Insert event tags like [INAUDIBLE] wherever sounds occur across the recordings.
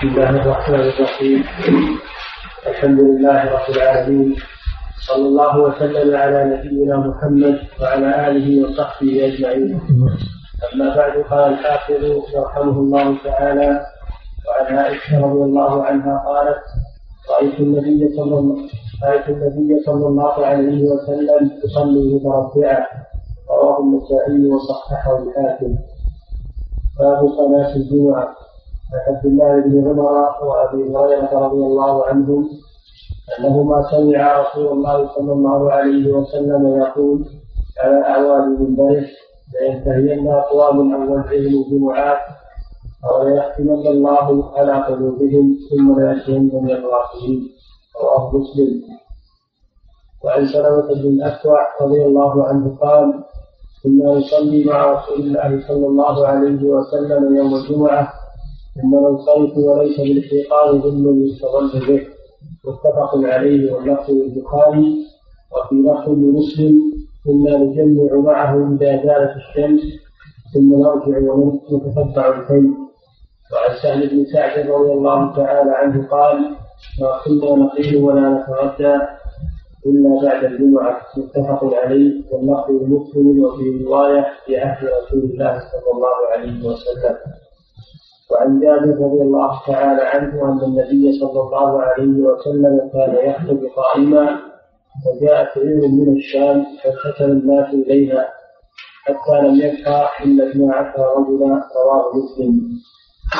بسم الله الرحمن الرحيم. الحمد لله رب العالمين. صلى الله وسلم على نبينا محمد وعلى آله وصحبه أجمعين. أما بعد قال الحافظ يرحمه الله تعالى وعن عائشة رضي الله عنها قالت رأيت النبي صلى الله رأيت النبي صلى الله عليه وسلم يصلي متربعا. رواه النسائي وصححه الحاكم. باب صلاة الجمعة. عبد الله بن عمر وأبي هريرة رضي الله عنهم أنهما سمع رسول الله صلى الله عليه وسلم يقول على اعواد منبره لينتهين أقوام عن وجههم الجمعات أو ليختمن الله على قلوبهم ثم لياتين من الغافلين. رواه مسلم. وعن سلمة بن الأكوع رضي الله عنه قال كنا نصلي مع رسول الله صلى الله عليه وسلم يوم الجمعة ثم ننصرف وليس بالاحتقان ظل يستظل به. متفق عليه واللفظ للبخاري وفي لفظ لمسلم كنا نجمع معه إذا زالت الشمس ثم نرجع ونتتبع الكيل وعن سهل بن سعد رضي الله تعالى عنه قال ما كنا نقيل ولا نتغدى إلا بعد الجمعة. متفق عليه واللفظ لمسلم وفي رواية في عهد رسول الله صلى الله عليه وسلم. وعن جابر رضي الله تعالى عنه أن النبي صلى الله عليه وسلم كان يخطب قائما فجاءت علم من الشام فالتفت الناس إليها حتى لم يبقى إلا اثنا عشر رجلا رواه مسلم.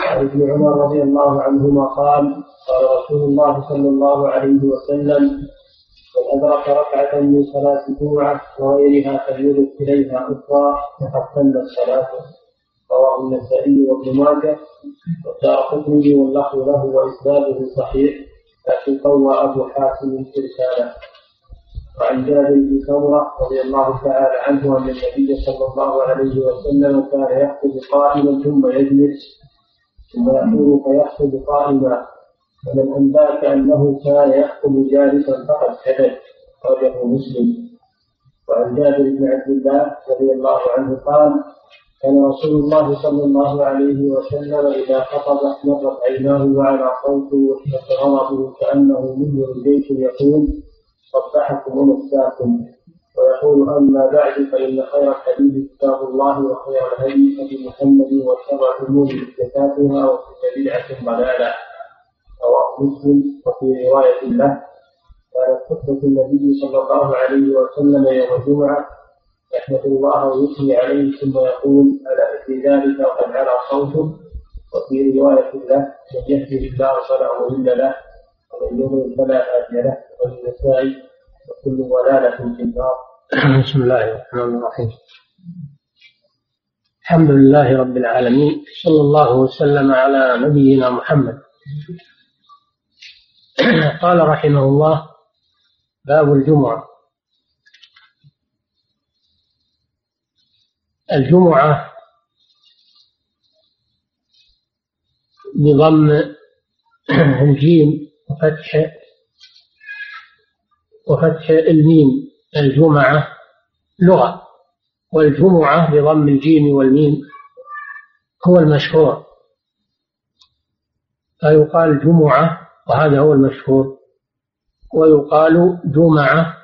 وعن ابن عمر رضي الله عنهما قال قال رسول الله صلى الله عليه وسلم من أدرك ركعة من صلاة الجمعة وغيرها فليدرك إليها أخرى فقد تمت صلاته رواه النسائي وابن ماجه ودار قطني واللفظ له وإسناده صحيح لكن قوى أبو حاتم إرساله. وعن جابر بن سمره رضي الله تعالى عنه أن النبي صلى الله عليه وسلم كان يخطب قائما ثم يجلس ثم يقول فيخطب قائما. فمن أنباك أنه كان يخطب جالسا فقد كذب أخرجه مسلم. وعن جابر بن عبد الله رضي الله عنه قال كان رسول الله صلى الله عليه وسلم إذا خطب مرت عيناه وعلى صوته واشتد غضبه كأنه منذر الجيش يقول صبحكم ومساكم ويقول أما بعد فإن خير الحديث كتاب الله وخير الهدي هدي محمد وشر الأمور محدثاتها وكل بدعة ضلالة رواه مسلم وفي رواية له كانت خطبة النبي صلى الله عليه وسلم يوم الجمعة يحمد الله ويثني عليه ثم يقول ألا في ذلك وقد على صوته وفي رواية له من يهدي الله فلا مضل له ومن يضلل فلا هادي له وللنسائي وكل ضلالة في النار. [CLEARS THROAT] بسم الله الرحمن الرحيم. الحمد لله رب العالمين صلى الله وسلم على نبينا محمد [CLEARS THROAT] قال رحمه الله باب الجمعة الجمعة بضم [CLEARS THROAT] الجيم وفتح وفتح الميم الجمعة لغة والجمعة بضم الجيم والميم هو المشهور. فيقال جمعة وهذا هو المشهور. ويقال جمعة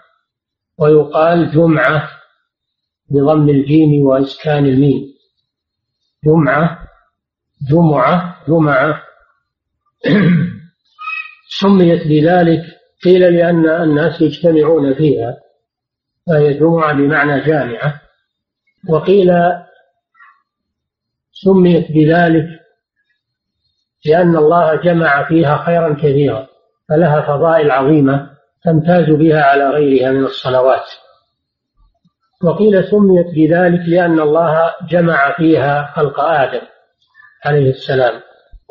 ويقال جمعة. بضم الجيم وإسكان الميم. جمعة جمعة جمعة. [CLEARS THROAT] سميت بذلك قيل لأن الناس يجتمعون فيها فهي جمعة بمعنى جامعة. وقيل سميت بذلك لأن الله جمع فيها خيرا كثيرا فلها فضائل عظيمة تمتاز بها على غيرها من الصلوات. وقيل سميت بذلك لأن الله جمع فيها خلق آدم عليه السلام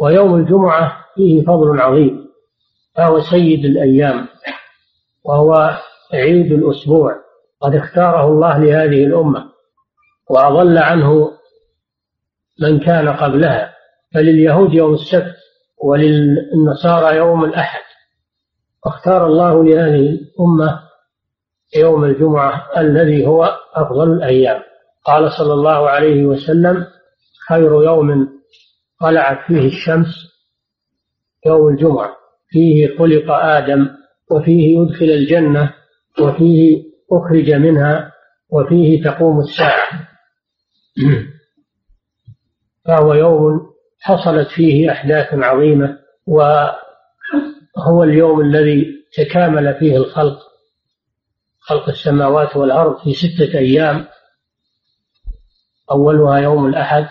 ويوم الجمعة فيه فضل عظيم فهو سيد الأيام وهو عيد الأسبوع قد اختاره الله لهذه الأمة وأضل عنه من كان قبلها فلليهود يوم السبت وللنصارى يوم الأحد واختار الله لهذه الأمة يوم الجمعة الذي هو أفضل الأيام. قال صلى الله عليه وسلم خير يوم طلعت فيه الشمس يوم الجمعة. فيه خلق آدم وفيه يدخل الجنة وفيه أخرج منها وفيه تقوم الساعة. [CLEARS THROAT] فهو يوم حصلت فيه أحداث عظيمة وهو اليوم الذي تكامل فيه الخلق. خلق السماوات والأرض في ستة أيام. أولها يوم الأحد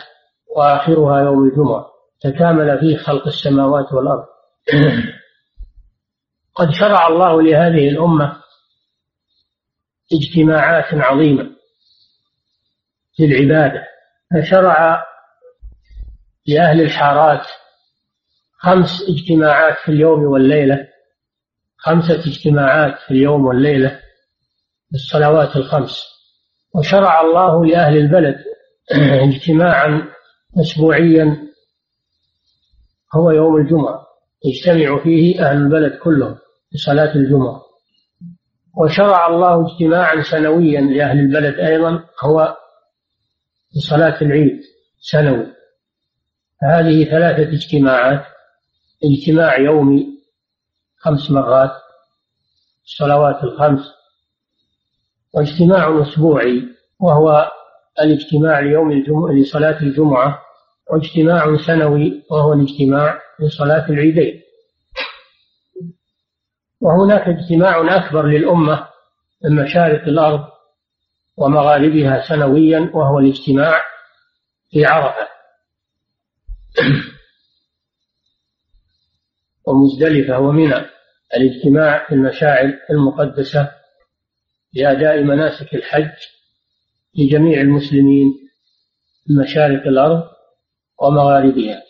وآخرها يوم الجمعة. تكامل فيه خلق السماوات والأرض. [CLEARS THROAT] قد شرع الله لهذه الأمة اجتماعات عظيمة للعبادة فشرع لأهل الحارات خمس اجتماعات في اليوم والليلة. خمسة اجتماعات في اليوم والليلة. للصلوات الخمس. وشرع الله لأهل البلد اجتماعا أسبوعيا هو يوم الجمعة يجتمع فيه أهل البلد كلهم لصلاة الجمعة. وشرع الله اجتماعا سنويا لأهل البلد أيضا هو لصلاة العيد سنوي. هذه ثلاثة اجتماعات اجتماع يومي خمس مرات الصلوات الخمس واجتماع أسبوعي وهو الاجتماع ليوم الجمعة لصلاة الجمعة واجتماع سنوي وهو الاجتماع لصلاة العيدين. وهناك اجتماع أكبر للأمة من مشارق الأرض ومغاربها سنويا وهو الاجتماع في عرفة. ومزدلفة ومنى الاجتماع في المشاعر المقدسة لأداء مناسك الحج لجميع المسلمين في مشارق الأرض ومغاربها.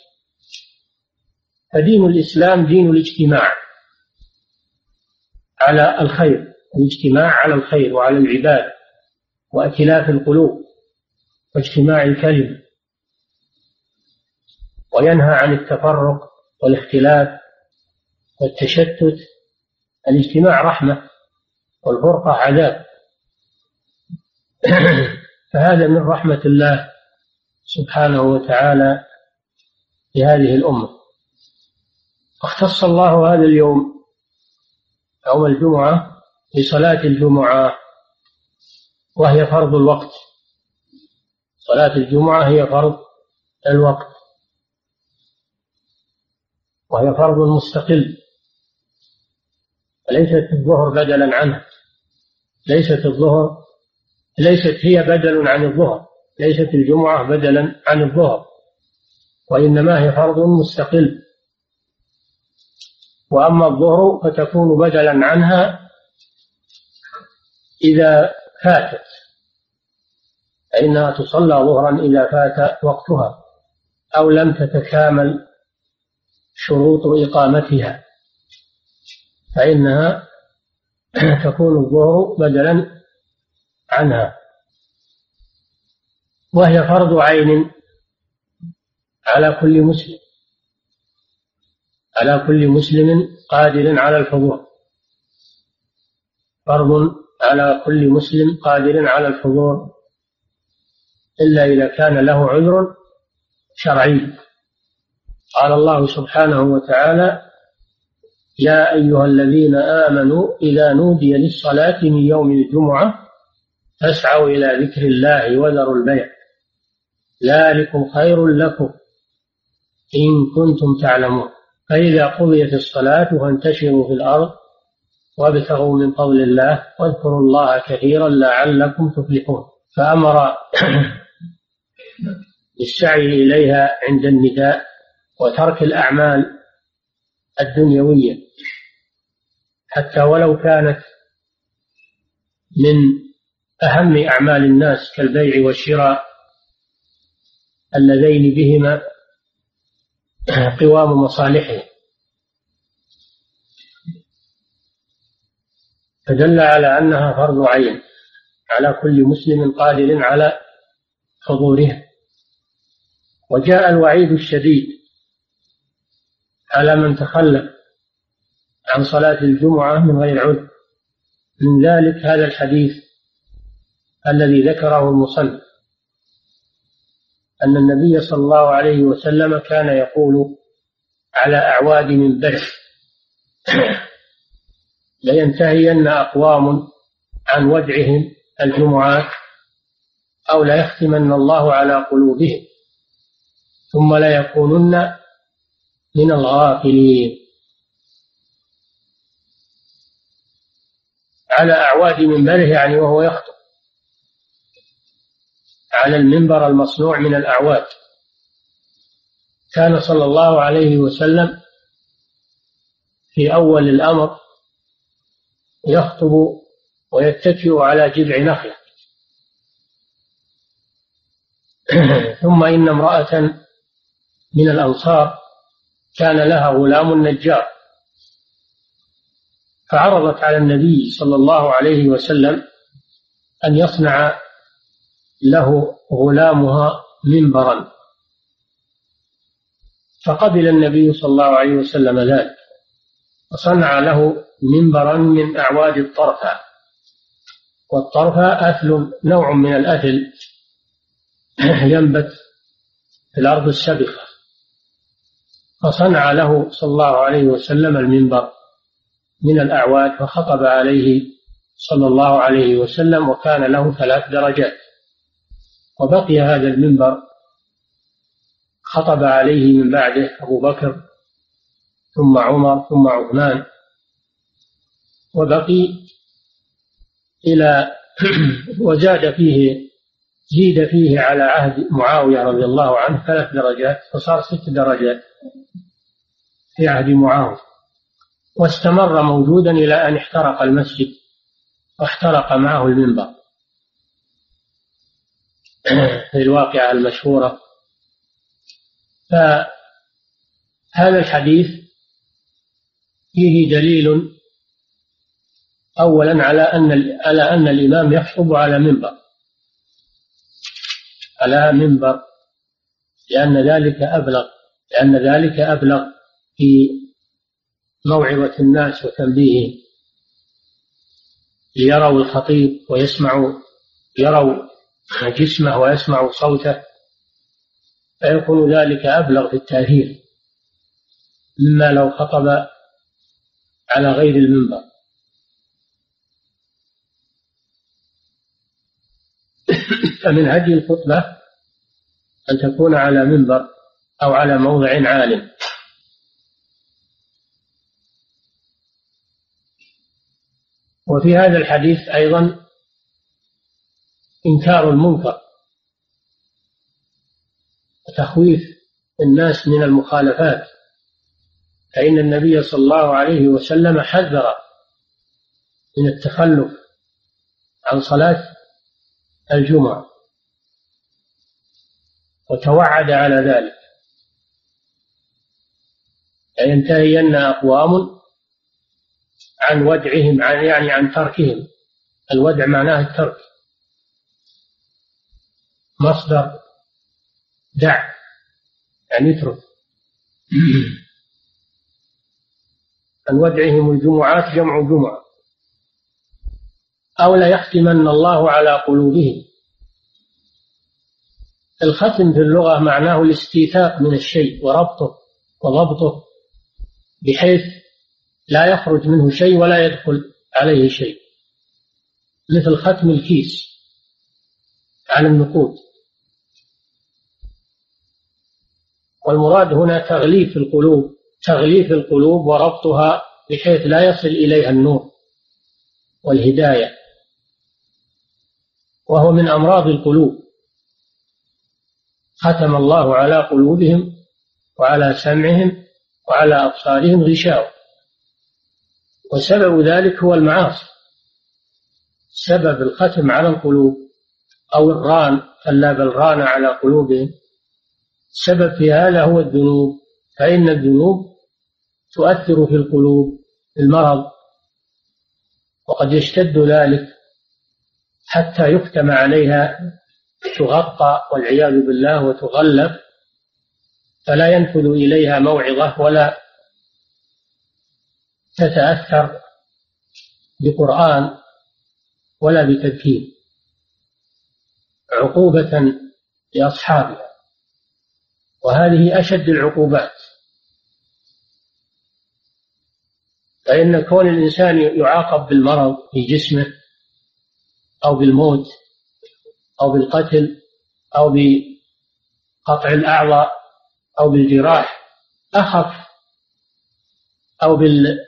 فدين الإسلام دين الاجتماع. على الخير الاجتماع على الخير وعلى العباد وائتلاف القلوب واجتماع الكلم وينهى عن التفرق والاختلاف والتشتت. الاجتماع رحمة. والفرقة عذاب. [CLEARS THROAT] فهذا من رحمة الله سبحانه وتعالى لهذه الأمة. اختص الله هذا اليوم يوم الجمعة بصلاة الجمعة وهي فرض الوقت. صلاة الجمعة هي فرض الوقت. وهي فرض مستقل وليست الظهر بدلا عنه. ليست الظهر ليست هي بدل عن الظهر ليست الجمعة بدلا عن الظهر وإنما هي فرض مستقل. وأما الظهر فتكون بدلا عنها إذا فاتت فإنها تصلى ظهرا إذا فات وقتها أو لم تتكامل شروط إقامتها فإنها تكون الظهر بدلا عنها. وهي فرض عين على كل مسلم. على كل مسلم قادر على الحضور. فرض على كل مسلم قادر على الحضور. إلا إذا كان له عذر شرعي. قال الله سبحانه وتعالى يا أيها الذين آمنوا إذا نودي للصلاة من يوم الجمعة فاسعوا إلى ذكر الله وذروا البيع. ذلكم خير لكم إن كنتم تعلمون. فإذا قضيت الصلاة فانتشروا في الأرض وابتغوا من فضل الله واذكروا الله كثيرا لعلكم تفلحون. فأمر بالسعي إليها عند النداء وترك الأعمال الدنيوية. حتى ولو كانت من أهم أعمال الناس كالبيع والشراء اللذين بهما قوام مصالحه. فدل على أنها فرض عين على كل مسلم قادر على حضورها وجاء الوعيد الشديد على من تخلف عن صلاة الجمعة من غير عذر. من ذلك هذا الحديث الذي ذكره المصنف أن النبي صلى الله عليه وسلم كان يقول على أعواد منبره لينتهين أقوام عن ودعهم الجمعات أو ليختمن الله على قلوبهم ثم ليكونن من الغافلين. على أعواد منبره يعني وهو يخطب. على المنبر المصنوع من الأعواد. كان صلى الله عليه وسلم في أول الأمر يخطب ويتكئ على جذع نخلة. [CLEARS THROAT] ثم إن امرأة من الأنصار كان لها غلام نجار فعرضت على النبي صلى الله عليه وسلم أن يصنع له غلامها منبرا. فقبل النبي صلى الله عليه وسلم ذلك وصنع له منبرا من أعواد الطرفة. والطرفة أثل نوع من الأثل ينبت في الأرض السبخة فصنع له صلى الله عليه وسلم المنبر من الأعواد فخطب عليه صلى الله عليه وسلم وكان له ثلاث درجات. وبقي هذا المنبر خطب عليه من بعده أبو بكر ثم عمر ثم عثمان وبقي إلى [CLEARS THROAT] وزاد فيه زيد فيه على عهد معاوية رضي الله عنه ثلاث درجات فصار ست درجات. في عهد معاوية واستمر موجودا إلى أن احترق المسجد واحترق معه المنبر. [CLEARS THROAT] في الواقعة المشهورة. فهذا الحديث فيه دليل أولا على أن على أن الإمام يخطب على منبر. على منبر لأن ذلك أبلغ لأن ذلك أبلغ. في موعظة الناس وتنبيههم ليروا الخطيب ويسمعوا يروا جسمه ويسمعوا صوته فيكون ذلك أبلغ في التأثير مما لو خطب على غير المنبر. فمن هدي الخطبة أن تكون على منبر أو على موضع عال وفي هذا الحديث أيضا إنكار المنكر وتخويف الناس من المخالفات فإن النبي صلى الله عليه وسلم حذر من التخلف عن صلاة الجمعة وتوعد على ذلك. لينتهين أقوام عن ودعهم عن يعني عن تركهم. الودع معناه الترك. مصدر دع يعني اترك [CLEARS THROAT] عن ودعهم الجمعات جمع جمعة. أو ليختمن الله على قلوبهم. الختم في اللغة معناه الاستيثاق من الشيء وربطه وضبطه بحيث لا يخرج منه شيء ولا يدخل عليه شيء. مثل ختم الكيس على النقود. والمراد هنا تغليف القلوب تغليف القلوب وربطها بحيث لا يصل إليها النور والهداية. وهو من أمراض القلوب. ختم الله على قلوبهم وعلى سمعهم وعلى أبصارهم غشاوة. وسبب ذلك هو المعاصي. سبب الختم على القلوب أو الران كلا بل ران على قلوبهم. السبب في هذا هو الذنوب فإن الذنوب تؤثر في القلوب المرض وقد يشتد ذلك حتى يختم عليها تغطى والعياذ بالله وتغلف فلا ينفذ إليها موعظة ولا تتأثر بقرآن ولا بتذكير عقوبة لأصحابها. وهذه أشد العقوبات. فإن كون الإنسان يعاقب بالمرض في جسمه أو بالموت أو بالقتل أو بقطع الأعضاء أو بالجراح أخف أو بال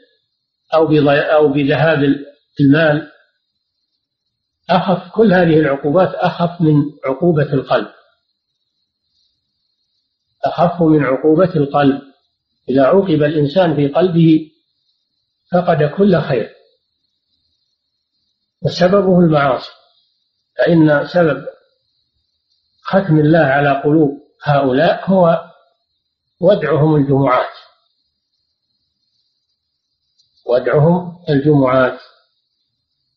أو أو بذهاب المال أخف كل هذه العقوبات أخف من عقوبة القلب. أخف من عقوبة القلب. إذا عوقب الإنسان في قلبه فقد كل خير. وسببه المعاصي. فإن سبب ختم الله على قلوب هؤلاء هو ودعهم الجمعات. ودعهم الجمعات.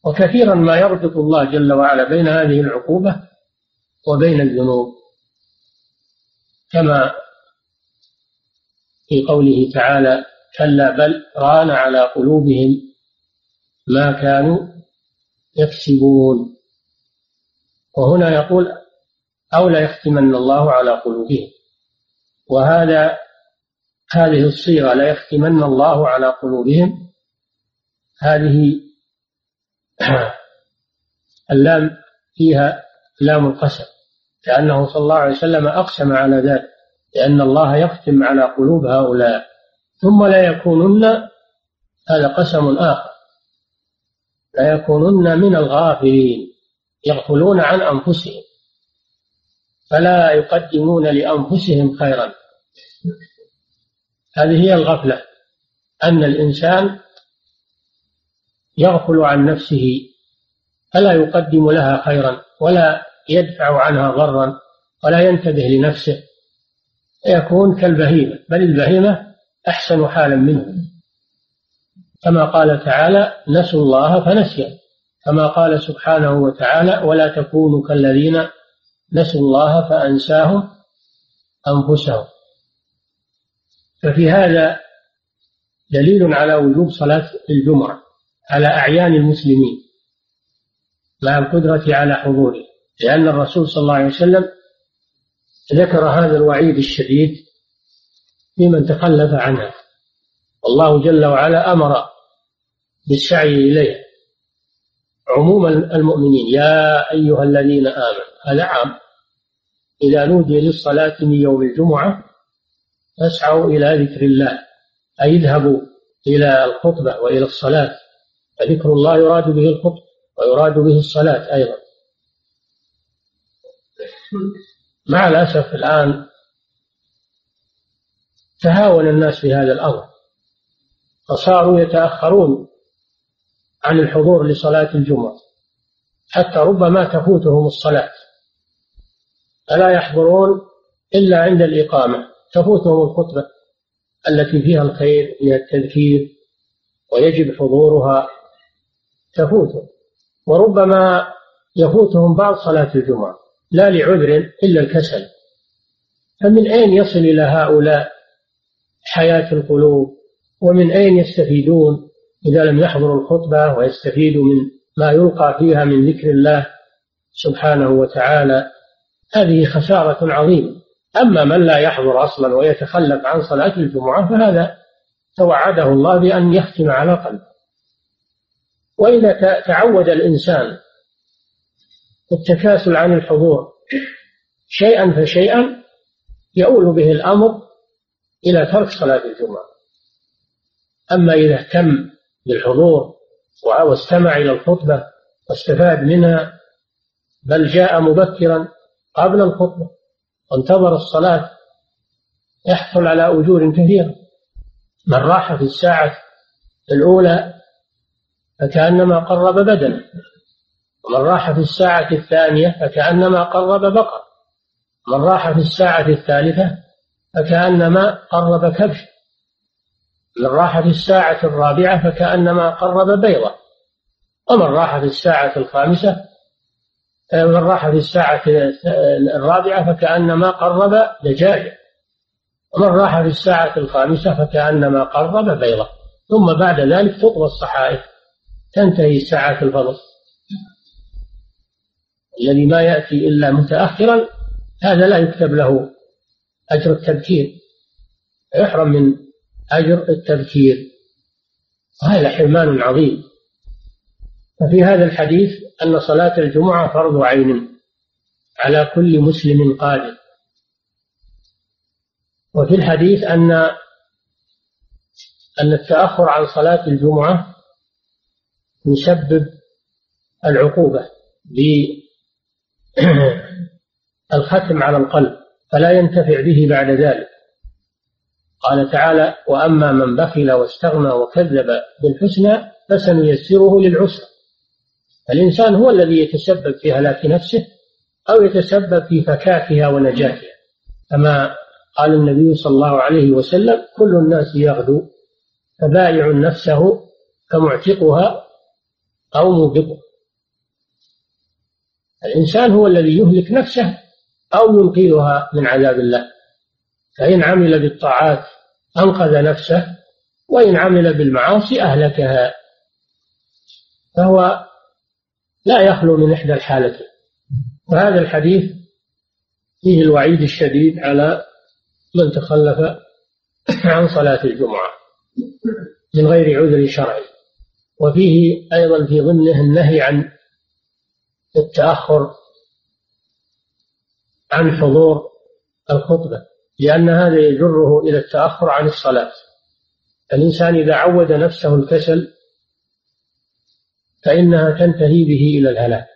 وكثيرا ما يربط الله جل وعلا بين هذه العقوبة وبين الذنوب. كما في قوله تعالى كلا بل ران على قلوبهم ما كانوا يكسبون. وهنا يقول أو لا يختمن الله على قلوبهم. وهذا هذه الصيغة لا يختمن الله على قلوبهم هذه [CLEARS THROAT] اللام فيها لام القسم لأنه صلى الله عليه وسلم أقسم على ذلك لأن الله يختم على قلوب هؤلاء ثم لا يكونن هذا قسم آخر لا يكونن من الغافلين يغفلون عن أنفسهم فلا يقدمون لأنفسهم خيرا. هذه هي الغفلة أن الإنسان يغفل عن نفسه فلا يقدم لها خيرا ولا يدفع عنها ضرا ولا ينتبه لنفسه. يكون كالبهيمة بل البهيمة أحسن حالا منه. كما قال تعالى نسوا الله فنسيا كما قال سبحانه وتعالى ولا تكونوا كالذين نسوا الله فأنساهم أنفسهم. ففي هذا دليل على وجوب صلاة الجمعة. على أعيان المسلمين مع القدرة على حضوره لأن الرسول صلى الله عليه وسلم ذكر هذا الوعيد الشديد في من تخلف عنها والله جل وعلا أمر بالسعي إليها عموم المؤمنين يا أيها الذين آمنوا هذا عام. إذا نودي للصلاة من يوم الجمعة فاسعوا إلى ذكر الله أي اذهبوا إلى الخطبة وإلى الصلاة. فذكر الله يراد به الخطبة ويراد به الصلاة أيضا. مع الأسف الآن تهاون الناس في هذا الأمر فصاروا يتأخرون عن الحضور لصلاة الجمعة. حتى ربما تفوتهم الصلاة. فلا يحضرون إلا عند الإقامة. تفوتهم الخطبة التي فيها الخير فيها التذكير ويجب حضورها تفوتهم وربما يفوتهم بعض صلاة الجمعة لا لعذر إلا الكسل. فمن أين يصل إلى هؤلاء حياة القلوب؟ ومن أين يستفيدون إذا لم يحضروا الخطبة ويستفيدوا من ما يلقى فيها من ذكر الله سبحانه وتعالى؟ هذه خسارة عظيمة. أما من لا يحضر أصلا ويتخلف عن صلاة الجمعة فهذا توعده الله بأن يختم على قلبه. وإذا تعود الإنسان التكاسل عن الحضور شيئا فشيئا يؤول به الأمر إلى ترك صلاة الجمعة. أما إذا اهتم بالحضور واستمع إلى الخطبة واستفاد منها بل جاء مبكرا قبل الخطبة وانتظر الصلاة يحصل على أجور كثيرة. من راح في الساعة الأولى فكأنما قرب بدنا ومن راح في الساعة الثانية فكأنما قرب بقر. من راح في الساعة الثالثة فكأنما قرب كبش. من راح في الساعة الرابعة فكأنما قرب بيضة. ومن راح في الساعة الخامسة من راح في الساعة الرابعة فكأنما قرب دجاجة ومن راح في الساعة الخامسة فكأنما قرب بيضة. ثم بعد ذلك تطوى الصحائف. تنتهي ساعة الفضل. الذي ما يأتي إلا متأخرا هذا لا يكتب له أجر التبكير يحرم من أجر التبكير هذا حرمان عظيم. ففي هذا الحديث أن صلاة الجمعة فرض عين على كل مسلم قادر. وفي الحديث أن أن التأخر عن صلاة الجمعة يسبب العقوبة بالختم على القلب فلا ينتفع به بعد ذلك. قال تعالى وأما من بخل واستغنى وكذب بالحسنى فسنيسره للعسر. الإنسان هو الذي يتسبب في هلاك نفسه أو يتسبب في فكاكها ونجاتها. كما قال النبي صلى الله عليه وسلم كل الناس يغدو فبائع نفسه كمعتقها أو موبقها الإنسان هو الذي يهلك نفسه أو ينقذها من عذاب الله. فإن عمل بالطاعات أنقذ نفسه وإن عمل بالمعاصي أهلكها. فهو لا يخلو من إحدى الحالتين. وهذا الحديث فيه الوعيد الشديد على من تخلف عن صلاة الجمعة من غير عذر شرعي. وفيه أيضا في ضمنه النهي عن التأخر عن حضور الخطبة لأن هذا يجره إلى التأخر عن الصلاة. الإنسان إذا عود نفسه الكسل فإنها تنتهي به إلى الهلاك.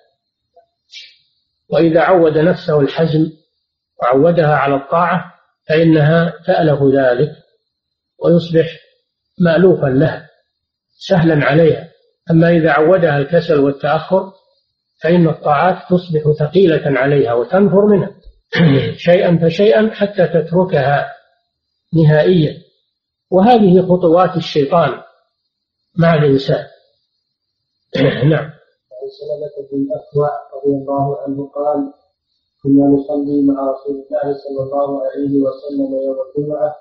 وإذا عود نفسه الحزم وعودها على الطاعة فإنها تألف ذلك ويصبح مألوفا له. سهلا عليها. أما إذا عودها الكسل والتأخر فإن الطاعات تصبح ثقيلة عليها وتنفر منها. [CLEARS THROAT] شيئا فشيئا حتى تتركها نهائيا. وهذه خطوات الشيطان مع الإنسان. [CLEARS THROAT] نعم. عن سلمة بن الأكوع رضي الله عنه قال كنا نصلي مع رسول الله صلى الله عليه وسلم يوم الجمعة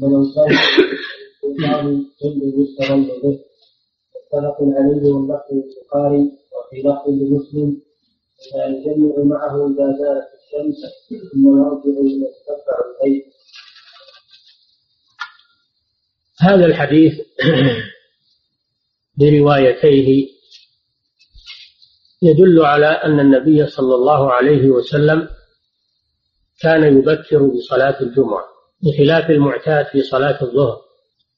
فمن صلى به متفق عليه واللفظ وفي لفظ معه إذا زالت الشمس ثم يرجع يتتبع هذا الحديث [CLEARS THROAT] بروايتيه يدل على أن النبي صلى الله عليه وسلم كان يبكر بصلاة الجمعة بخلاف المعتاد في صلاة الظهر.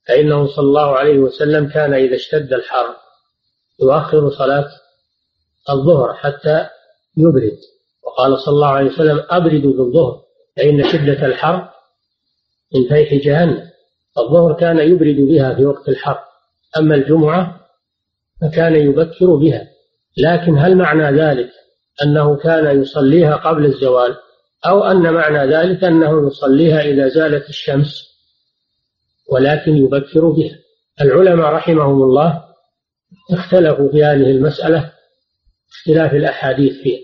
فإنه صلى الله عليه وسلم كان إذا اشتد الحر يؤخر صلاة الظهر حتى يبرد. وقال صلى الله عليه وسلم أبردوا بالظهر فإن شدة الحر من فيح جهنم. الظهر كان يبرد بها في وقت الحر أما الجمعة فكان يبكر بها. لكن هل معنى ذلك أنه كان يصليها قبل الزوال؟ أو أن معنى ذلك أنه يصليها إذا زالت الشمس؟ ولكن يبكر بها. العلماء رحمهم الله اختلفوا في هذه المسألة اختلاف الأحاديث فيها.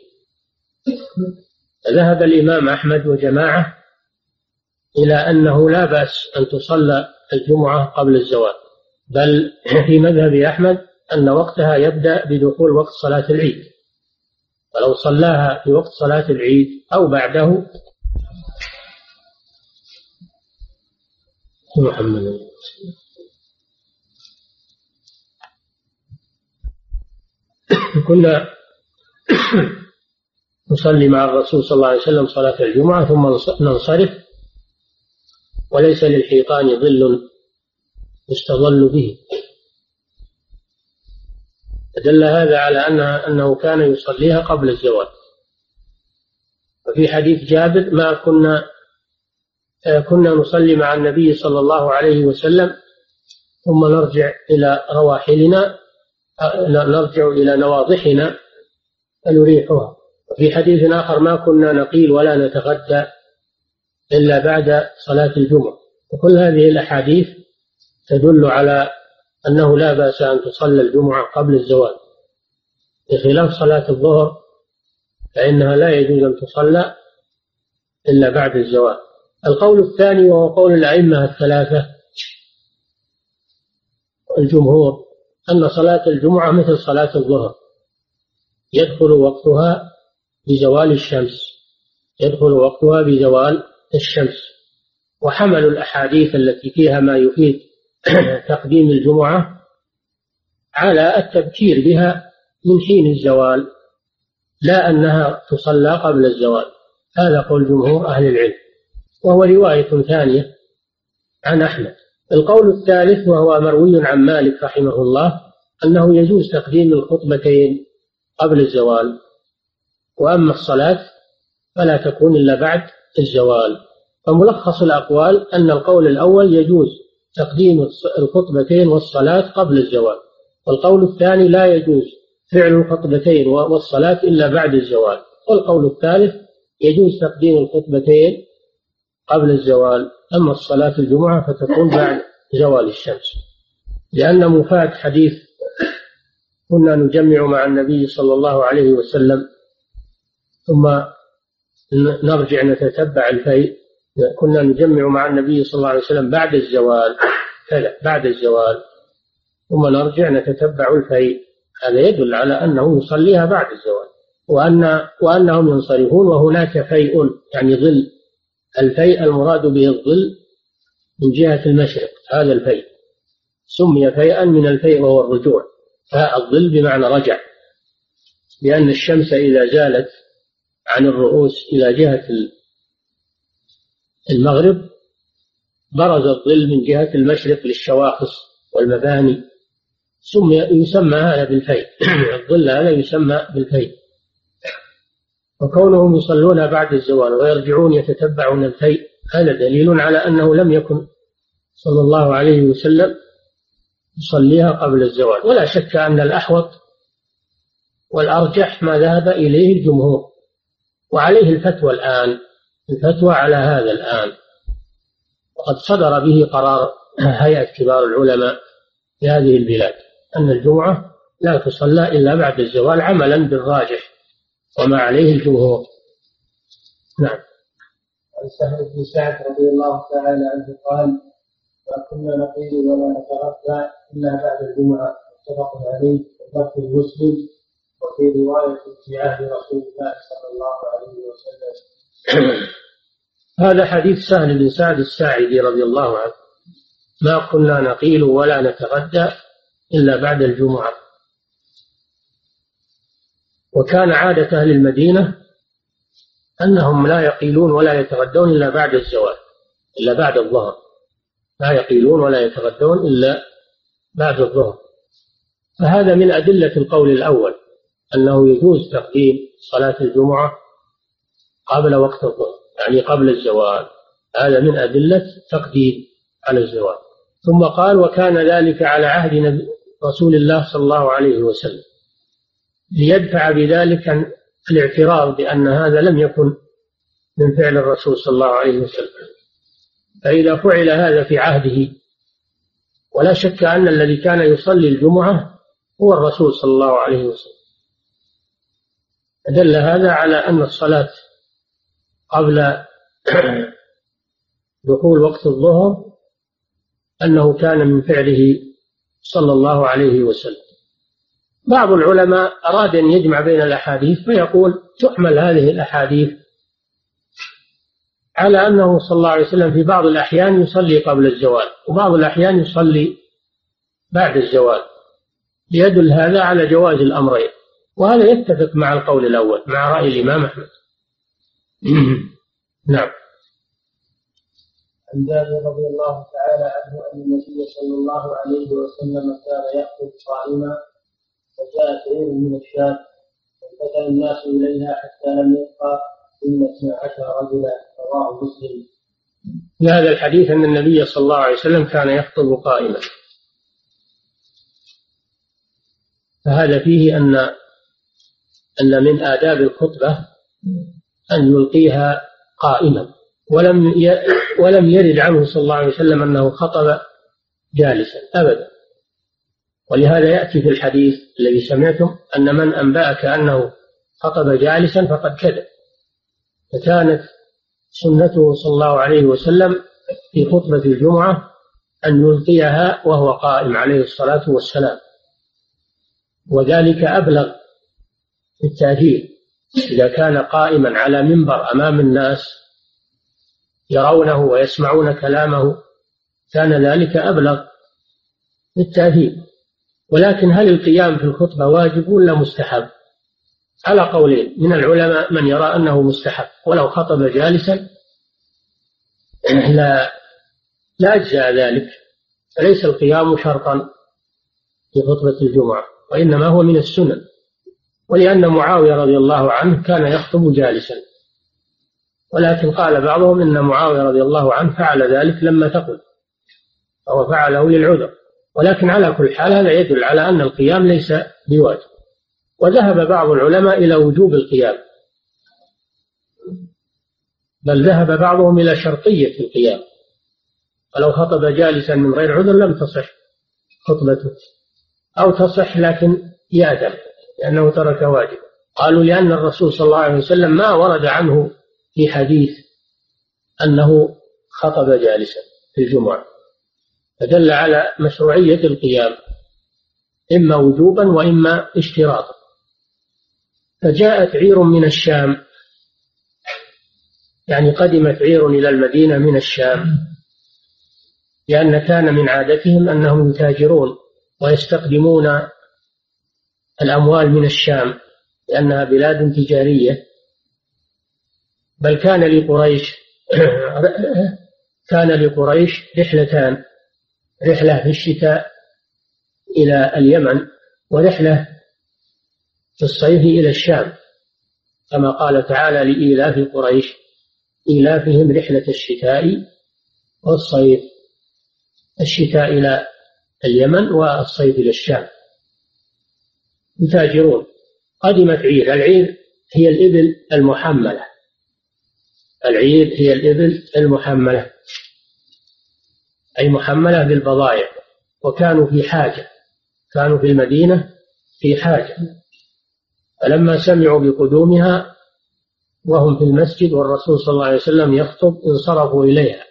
ذهب الإمام أحمد وجماعة إلى أنه لا بأس أن تصلى الجمعة قبل الزوال. بل [CLEARS THROAT] في مذهب أحمد أن وقتها يبدأ بدخول وقت صلاة العيد. ولو صلاها في وقت صلاة العيد أو بعده محمد. كنا نصلي مع الرسول صلى الله عليه وسلم صلاة الجمعة ثم ننصرف وليس للحيطان ظل يستظل به. فدل هذا على أنها أنه كان يصليها قبل الزواج وفي حديث جابر ما كنا كنا نصلي مع النبي صلى الله عليه وسلم ثم نرجع إلى رواحلنا نرجع إلى نواضحنا فنريحها. وفي حديث آخر ما كنا نقيل ولا نتغدى إلا بعد صلاة الجمعة. وكل هذه الأحاديث تدل على أنه لا بأس أن تصلى الجمعة قبل الزواج بخلاف صلاة الظهر فإنها لا يجوز أن تصلى إلا بعد الزواج القول الثاني وهو قول الأئمة الثلاثة. الجمهور أن صلاة الجمعة مثل صلاة الظهر. يدخل وقتها بزوال الشمس. يدخل وقتها بزوال الشمس. وحملوا الأحاديث التي فيها ما يفيد [CLEARS THROAT] تقديم الجمعة على التبكير بها من حين الزوال لا أنها تصلى قبل الزوال. هذا قول جمهور أهل العلم. وهو رواية ثانية عن أحمد. القول الثالث وهو مروي عن مالك رحمه الله أنه يجوز تقديم الخطبتين قبل الزوال وأما الصلاة فلا تكون إلا بعد الزوال. فملخص الأقوال أن القول الأول يجوز تقديم الخطبتين والصلاة قبل الزوال والقول الثاني لا يجوز فعل الخطبتين والصلاة إلا بعد الزوال. والقول الثالث يجوز تقديم الخطبتين قبل الزوال أما الصلاة الجمعة فتكون بعد زوال الشمس. لأن مفاد حديث كنا نجمع مع النبي صلى الله عليه وسلم ثم نرجع نتتبع الفيء كنا نجمع مع النبي صلى الله عليه وسلم بعد الزوال كذا بعد الزوال ثم نرجع نتتبع الفيء هذا يدل على أنه يصليها بعد الزوال وأن وأنهم ينصرفون وهناك فيء يعني ظل الفيء المراد به الظل من جهة المشرق هذا الفيء. سمي فيئا من الفيء وهو الرجوع. فالظل بمعنى رجع. لأن الشمس إذا زالت عن الرؤوس إلى جهة المغرب برز الظل من جهة المشرق للشواخص والمباني. سمي يسمى هذا بالفيء. الظل هذا يسمى بالفيء. وكونهم يصلون بعد الزوال ويرجعون يتتبعون الفيء هذا دليل على أنه لم يكن صلى الله عليه وسلم يصليها قبل الزوال. ولا شك أن الأحوط والأرجح ما ذهب إليه الجمهور. وعليه الفتوى الآن الفتوى على هذا الآن. وقد صدر به قرار هيئة كبار العلماء في هذه البلاد أن الجمعة لا تصلى إلا بعد الزوال عملا بالراجح. وما عليه الجمهور. نعم. عن سهل بن سعد رضي الله تعالى عنه قال ما كنا نقيل ولا نتغفى إلا بعد الجمعة. متفق عليه. وفي مسلم وفي رواية في عهد رسول الله صلى الله عليه وسلم. هذا حديث سهل بن سعد الساعدي رضي الله عنه. ما كنا نقيل ولا نتغدى إلا بعد الجمعة. وكان عادة أهل المدينة أنهم لا يقيلون ولا يتغدون إلا بعد الزوال إلا بعد الظهر. لا يقيلون ولا يتغدون إلا بعد الظهر. فهذا من أدلة القول الأول أنه يجوز تقديم صلاة الجمعة قبل وقت الظهر يعني قبل الزوال. هذا من أدلة تقديم على الزوال. ثم قال وكان ذلك على عهد رسول الله صلى الله عليه وسلم. ليدفع بذلك الاعتراض بأن هذا لم يكن من فعل الرسول صلى الله عليه وسلم. فإذا فعل هذا في عهده ولا شك أن الذي كان يصلي الجمعة هو الرسول صلى الله عليه وسلم. دل هذا على أن الصلاة قبل [CLEARS THROAT] دخول وقت الظهر أنه كان من فعله صلى الله عليه وسلم. بعض العلماء أراد أن يجمع بين الأحاديث فيقول تحمل هذه الأحاديث على أنه صلى الله عليه وسلم في بعض الأحيان يصلي قبل الزوال وبعض الأحيان يصلي بعد الزوال ليدل هذا على جواز الأمرين وهذا يتفق مع القول الأول مع رأي الإمام أحمد. [CLEARS THROAT] نعم. عن جابر رضي الله تعالى عنه أن النبي صلى الله عليه وسلم كان يأكل صائما فجاءت عير من الشام فالتفت الناس إليها حتى لم يبقى إلا اثنا عشر رجلا رواه مسلم. في هذا الحديث أن النبي صلى الله عليه وسلم كان يخطب قائما. فهذا فيه أن أن من آداب الخطبة أن يلقيها قائما. ولم ولم يرد عنه صلى الله عليه وسلم أنه خطب جالسا أبدا. ولهذا يأتي في الحديث الذي سمعتم أن من أنبأك أنه خطب جالسا فقد كذب. فكانت سنته صلى الله عليه وسلم في خطبة الجمعة أن يلقيها وهو قائم عليه الصلاة والسلام. وذلك أبلغ في التأثير إذا كان قائما على منبر أمام الناس يرونه ويسمعون كلامه كان ذلك أبلغ في التأثير ولكن هل القيام في الخطبة واجب ولا مستحب؟ على قولين من العلماء من يرى أنه مستحب ولو خطب جالسا لا لا أجزاء ذلك. فليس القيام شرطا في خطبة الجمعة وإنما هو من السنن ولأن معاوية رضي الله عنه كان يخطب جالسا. ولكن قال بعضهم إن معاوية رضي الله عنه فعل ذلك لما ثقل فهو فعله للعذر. ولكن على كل حال هذا يدل على أن القيام ليس بواجب. وذهب بعض العلماء إلى وجوب القيام. بل ذهب بعضهم إلى شرطية القيام. ولو خطب جالسا من غير عذر لم تصح خطبته. أو تصح لكن يأثم لأنه ترك واجب. قالوا لأن الرسول صلى الله عليه وسلم ما ورد عنه في حديث أنه خطب جالسا في الجمعة. فدل على مشروعية القيام إما وجوبا وإما اشتراطا. فجاءت عير من الشام يعني قدمت عير إلى المدينة من الشام لأن كان من عادتهم أنهم يتاجرون ويستخدمون الأموال من الشام لأنها بلاد تجارية. بل كان لقريش [COUGHS] كان لقريش رحلتان. رحلة في الشتاء إلى اليمن ورحلة في الصيف إلى الشام. كما قال تعالى لإيلاف قريش إيلافهم رحلة الشتاء والصيف. الشتاء إلى اليمن والصيف إلى الشام. يتاجرون. قدمت عير العير هي الإبل المحملة. العير هي الإبل المحملة. أي محملة بالبضائع وكانوا في حاجة كانوا في المدينة في حاجة. فلما سمعوا بقدومها وهم في المسجد والرسول صلى الله عليه وسلم يخطب انصرفوا إليها.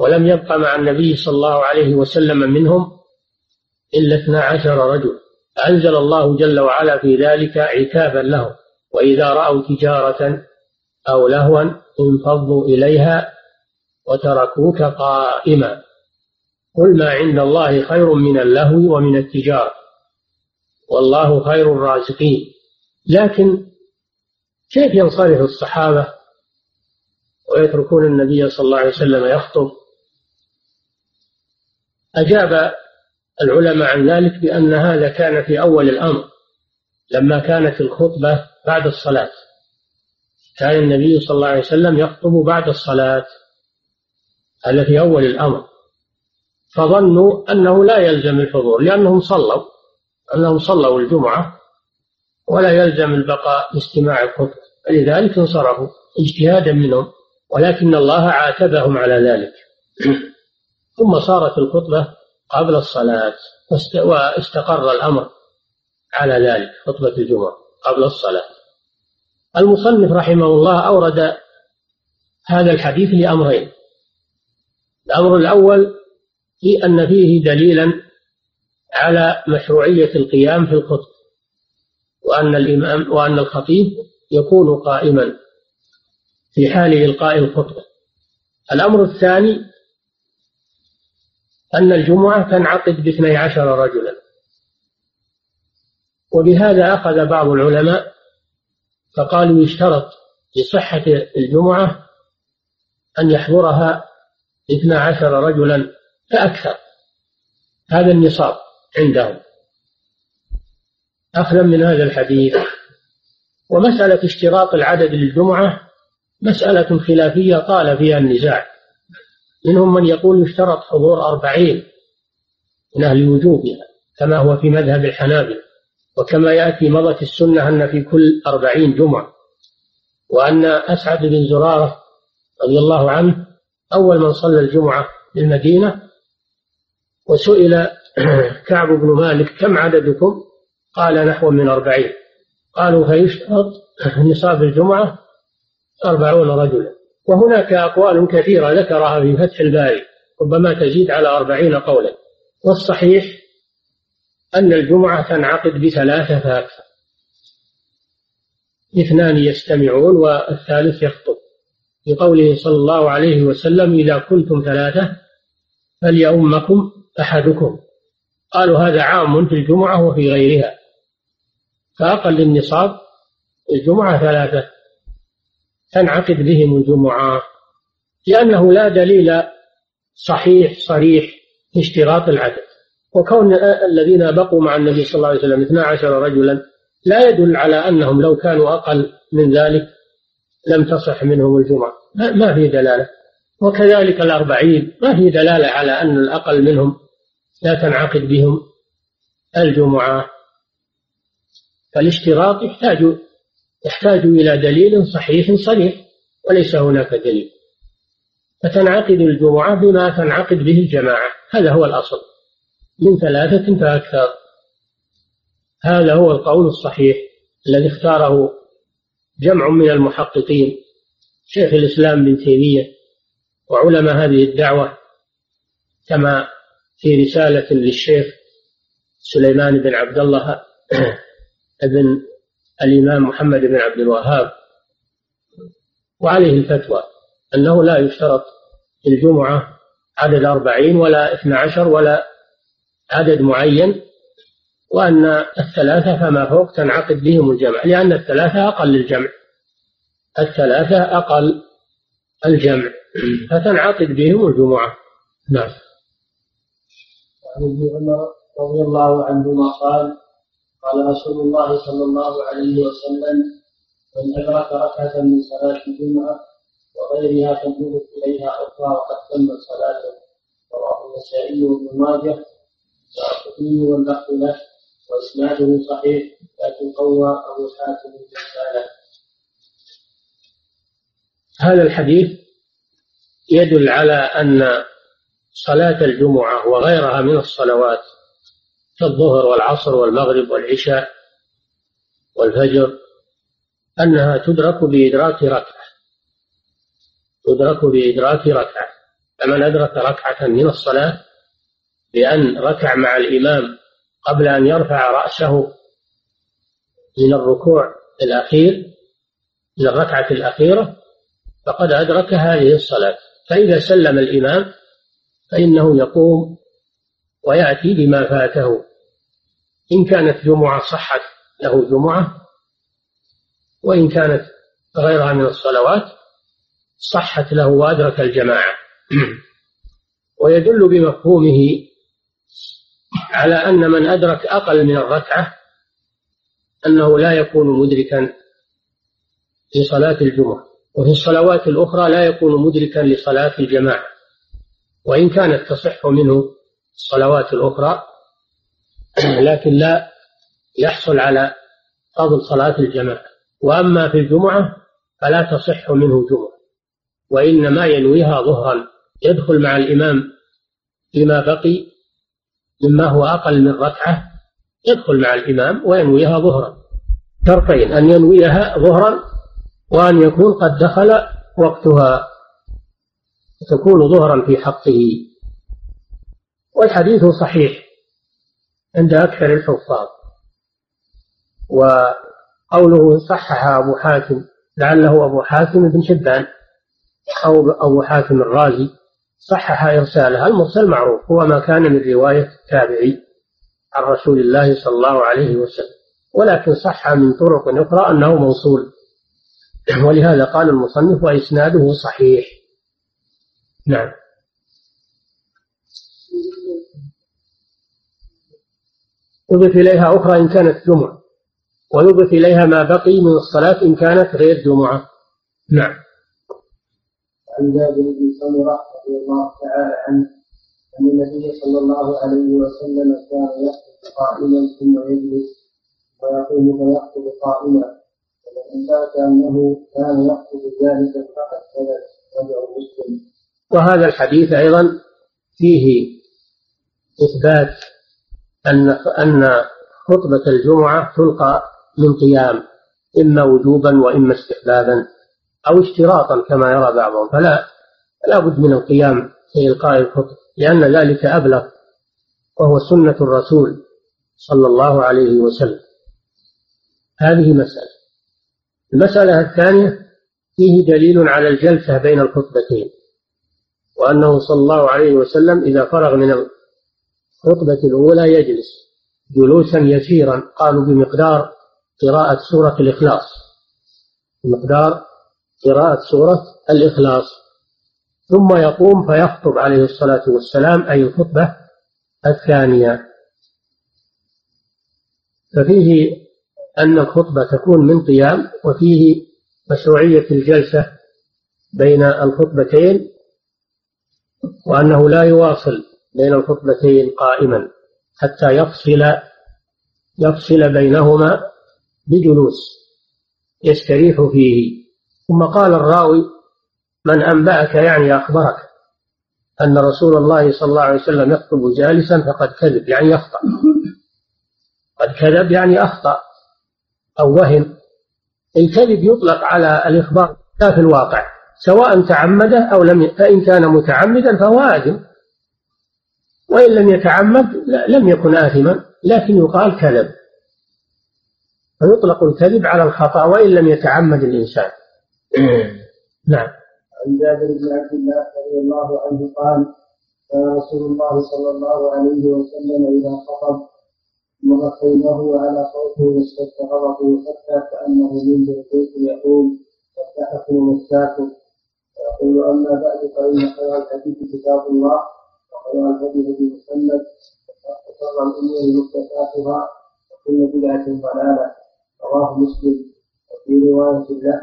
ولم يبق مع النبي صلى الله عليه وسلم منهم إلا اثنا عشر رجل. أنزل الله جل وعلا في ذلك عتابا لهم. وإذا رأوا تجارة أو لهوا انفضوا إليها وتركوك قائما. قل ما عند الله خير من اللهو ومن التجارة. والله خير الرازقين. لكن كيف ينصرف الصحابة ويتركون النبي صلى الله عليه وسلم يخطب؟ أجاب العلماء عن ذلك بأن هذا كان في أول الأمر. لما كانت الخطبة بعد الصلاة. كان النبي صلى الله عليه وسلم يخطب بعد الصلاة. هذا في أول الأمر. فظنوا أنه لا يلزم الحضور لأنهم صلوا أنهم صلوا الجمعة ولا يلزم البقاء لاستماع الخطبة. فلذلك انصرفوا اجتهادا منهم ولكن الله عاتبهم على ذلك. [CLEARS THROAT] ثم صارت الخطبة قبل الصلاة واستقر الأمر على ذلك خطبة الجمعة قبل الصلاة. المصنف رحمه الله أورد هذا الحديث لأمرين. الأمر الأول في أن فيه دليلا على مشروعية القيام في الخطبة وأن الإمام وأن الخطيب يكون قائما في حال إلقاء الخطبة. الأمر الثاني أن الجمعة تنعقد باثني عشر رجلا. وبهذا أخذ بعض العلماء فقالوا يشترط لصحة الجمعة أن يحضرها اثنا عشر رجلا فأكثر. هذا النصاب عندهم. أخذا من هذا الحديث. ومسألة اشتراط العدد للجمعة مسألة خلافية طال فيها النزاع. منهم من يقول يشترط حضور أربعين من أهل وجوبها كما هو في مذهب الحنابلة وكما يأتي مضت السنة أن في كل أربعين جمعة. وأن أسعد بن زرارة رضي الله عنه أول من صلى الجمعة بالمدينة وسئل [CLEARS THROAT] كعب بن مالك كم عددكم؟ قال نحو من أربعين. قالوا فيشترط [CLEARS THROAT] نصاب الجمعة أربعون رجلا. وهناك أقوال كثيرة ذكرها في فتح الباري ربما تزيد على أربعين قولا. والصحيح أن الجمعة تنعقد بثلاثة فأكثر اثنان يستمعون والثالث يخطب. لقوله صلى الله عليه وسلم إذا كنتم ثلاثة فليؤمكم أحدكم. قالوا هذا عام في الجمعة وفي غيرها. فأقل النصاب الجمعة ثلاثة. تنعقد بهم الجمعة. لأنه لا دليل صحيح صريح في اشتراط العدد. وكون الذين بقوا مع النبي صلى الله عليه وسلم 12 رجلا لا يدل على أنهم لو كانوا أقل من ذلك. لم تصح منهم الجمعة. ما في دلالة. وكذلك الأربعين ما في دلالة على أن الأقل منهم لا تنعقد بهم الجمعة. فالاشتراط يحتاج يحتاج إلى دليل صحيح صريح وليس هناك دليل. فتنعقد الجمعة بما تنعقد به الجماعة. هذا هو الأصل. من ثلاثة فأكثر. هذا هو القول الصحيح الذي اختاره جمع من المحققين شيخ الإسلام بن تيمية وعلماء هذه الدعوة كما في رسالة للشيخ سليمان بن عبد الله [CLEARS THROAT] بن الإمام محمد بن عبد الوهاب وعليه الفتوى أنه لا يشترط في الجمعة عدد أربعين ولا اثنى عشر ولا عدد معين وأن الثلاثة فما فوق تنعقد بهم الجمع لأن الثلاثة أقل الجمع الثلاثة أقل الجمع. فتنعقد بهم الجمعة. نعم. عن ابن عمر رضي الله عنهما قال قال رسول الله صلى الله عليه وسلم من أدرك ركعة من صلاة الجمعة وغيرها فليضف إليها أخرى وقد تمت صلاته. رواه النسائي وابن ماجه. واللفظ له. وإسناده صحيح لكن قوى أبو حاتم هذا الحديث يدل على أن صلاة الجمعة وغيرها من الصلوات كالظهر والعصر والمغرب والعشاء والفجر أنها تدرك بإدراك ركعة. تدرك بإدراك ركعة. فمن أدرك ركعة من الصلاة بأن ركع مع الإمام قبل أن يرفع رأسه من الركوع الأخير من الركعة الأخيرة فقد أدرك هذه الصلاة. فإذا سلم الإمام فإنه يقوم ويأتي بما فاته. إن كانت جمعة صحت له جمعة وإن كانت غيرها من الصلوات صحت له وأدرك الجماعة. [CLEARS THROAT] ويدل بمفهومه على أن من أدرك أقل من الركعة أنه لا يكون مدركا لصلاة الجمعة وفي الصلوات الأخرى لا يكون مدركا لصلاة الجماعة وإن كانت تصح منه الصلوات الأخرى لكن لا يحصل على فضل صلاة الجماعة. وأما في الجمعة فلا تصح منه جمعة وإنما ينويها ظهرا. يدخل مع الإمام فيما بقي مما هو أقل من ركعة؟ يدخل مع الإمام وينويها ظهرا. شرطين أن ينويها ظهرا وأن يكون قد دخل وقتها تكون ظهرا في حقه. والحديث صحيح عند أكثر الحفاظ. وقوله صحح أبو حاتم لعله أبو حاتم بن شبان أو أبو حاتم الرازي صحح إرساله المرسل معروف. هو ما كان من رواية التابعي عن رسول الله صلى الله عليه وسلم. ولكن صح من طرق أخرى أنه موصول. [CLEARS THROAT] ولهذا قال المصنف وإسناده صحيح. نعم. يضيف إليها أخرى إن كانت جمعة. ويضيف إليها ما بقي من الصلاة إن كانت غير جمعة. نعم. عن جابر بن سمرة رضي الله تعالى عنه. أن النبي صلى الله عليه وسلم كان يخطب قائما ثم يجلس ويقوم فيخطب قائما. ومن ثبت أنه كان يخطب جالسا فقد ثبت رجع مسلم. وهذا الحديث أيضا فيه إثبات أن أن خطبة الجمعة تلقى من قيام إما وجوبا وإما استحبابا أو اشتراطا كما يرى بعضهم. فلا لا بد من القيام في إلقاء الخطب لأن ذلك أبلغ وهو سنة الرسول صلى الله عليه وسلم. هذه مسألة. المسألة الثانية فيه دليل على الجلسة بين الخطبتين وأنه صلى الله عليه وسلم إذا فرغ من الخطبة الأولى يجلس جلوسا يسيرا قالوا بمقدار قراءة سورة الإخلاص. بمقدار قراءة سورة الإخلاص. ثم يقوم فيخطب عليه الصلاة والسلام أي الخطبة الثانية. ففيه أن الخطبة تكون من قيام وفيه مشروعية الجلسة بين الخطبتين وأنه لا يواصل بين الخطبتين قائما حتى يفصل يفصل بينهما بجلوس يستريح فيه. ثم قال الراوي من أنبأك يعني أخبرك أن رسول الله صلى الله عليه وسلم يخطب جالسا فقد كذب يعني يخطأ. قد كذب يعني أخطأ أو وهم. الكذب يطلق على الإخبار لا في الواقع سواء تعمده أو لم فإن كان متعمدا فهو آثم. وإن لم يتعمد لم يكن آثما لكن يقال كذب. فيطلق الكذب على الخطأ وإن لم يتعمد الإنسان. نعم. عن جابر بن عبد الله رضي الله عنه قال كان رسول الله صلى الله عليه وسلم إذا خطب مر خيمه على صوته واشتد غضبه حتى كأنه منذ البيت يقول فتحكم مساكم ويقول أما بعد فإن خير الحديث كتاب الله وخير الهدي هدي محمد وشر الأمور محدثاتها وكل بدعة ضلالة. رواه مسلم. وفي رواية له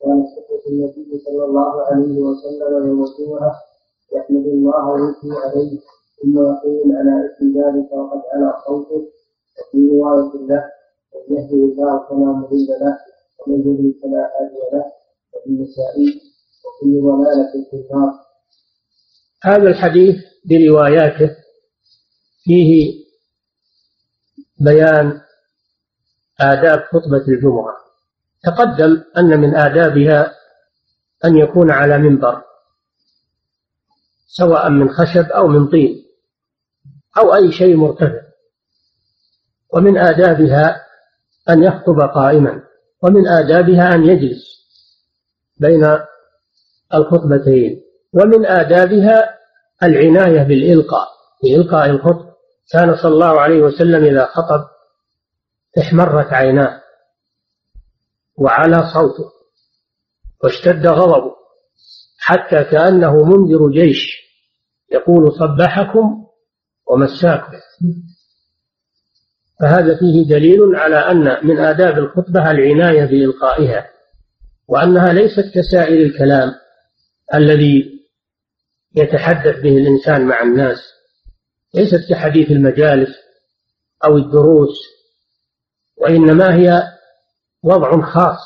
كانت خطبة النبي صلى الله عليه وسلم يوم الجمعة. يحمد الله ويثني عليه. ثم يقول على إثم ذلك وقد على صوته. وفي رواية له من يهدي الله فلا مضل له ومن يضلل فلا هادي له. وفي النسائي وكل ضلالة في النار هذا الحديث برواياته فيه بيان آداب خطبة الجمعة. تقدم أن من آدابها أن يكون على منبر سواء من خشب أو من طين أو أي شيء مرتفع. ومن آدابها أن يخطب قائما ومن آدابها أن يجلس بين الخطبتين ومن آدابها العناية بالإلقاء بإلقاء الخطب. كان صلى الله عليه وسلم إذا خطب احمرت عيناه. وعلى صوته واشتد غضبه حتى كأنه منذر جيش يقول صبحكم ومساكم. فهذا فيه دليل على أن من آداب الخطبة العناية بإلقائها وأنها ليست كسائر الكلام الذي يتحدث به الإنسان مع الناس ليست كحديث المجالس أو الدروس وإنما هي وضع خاص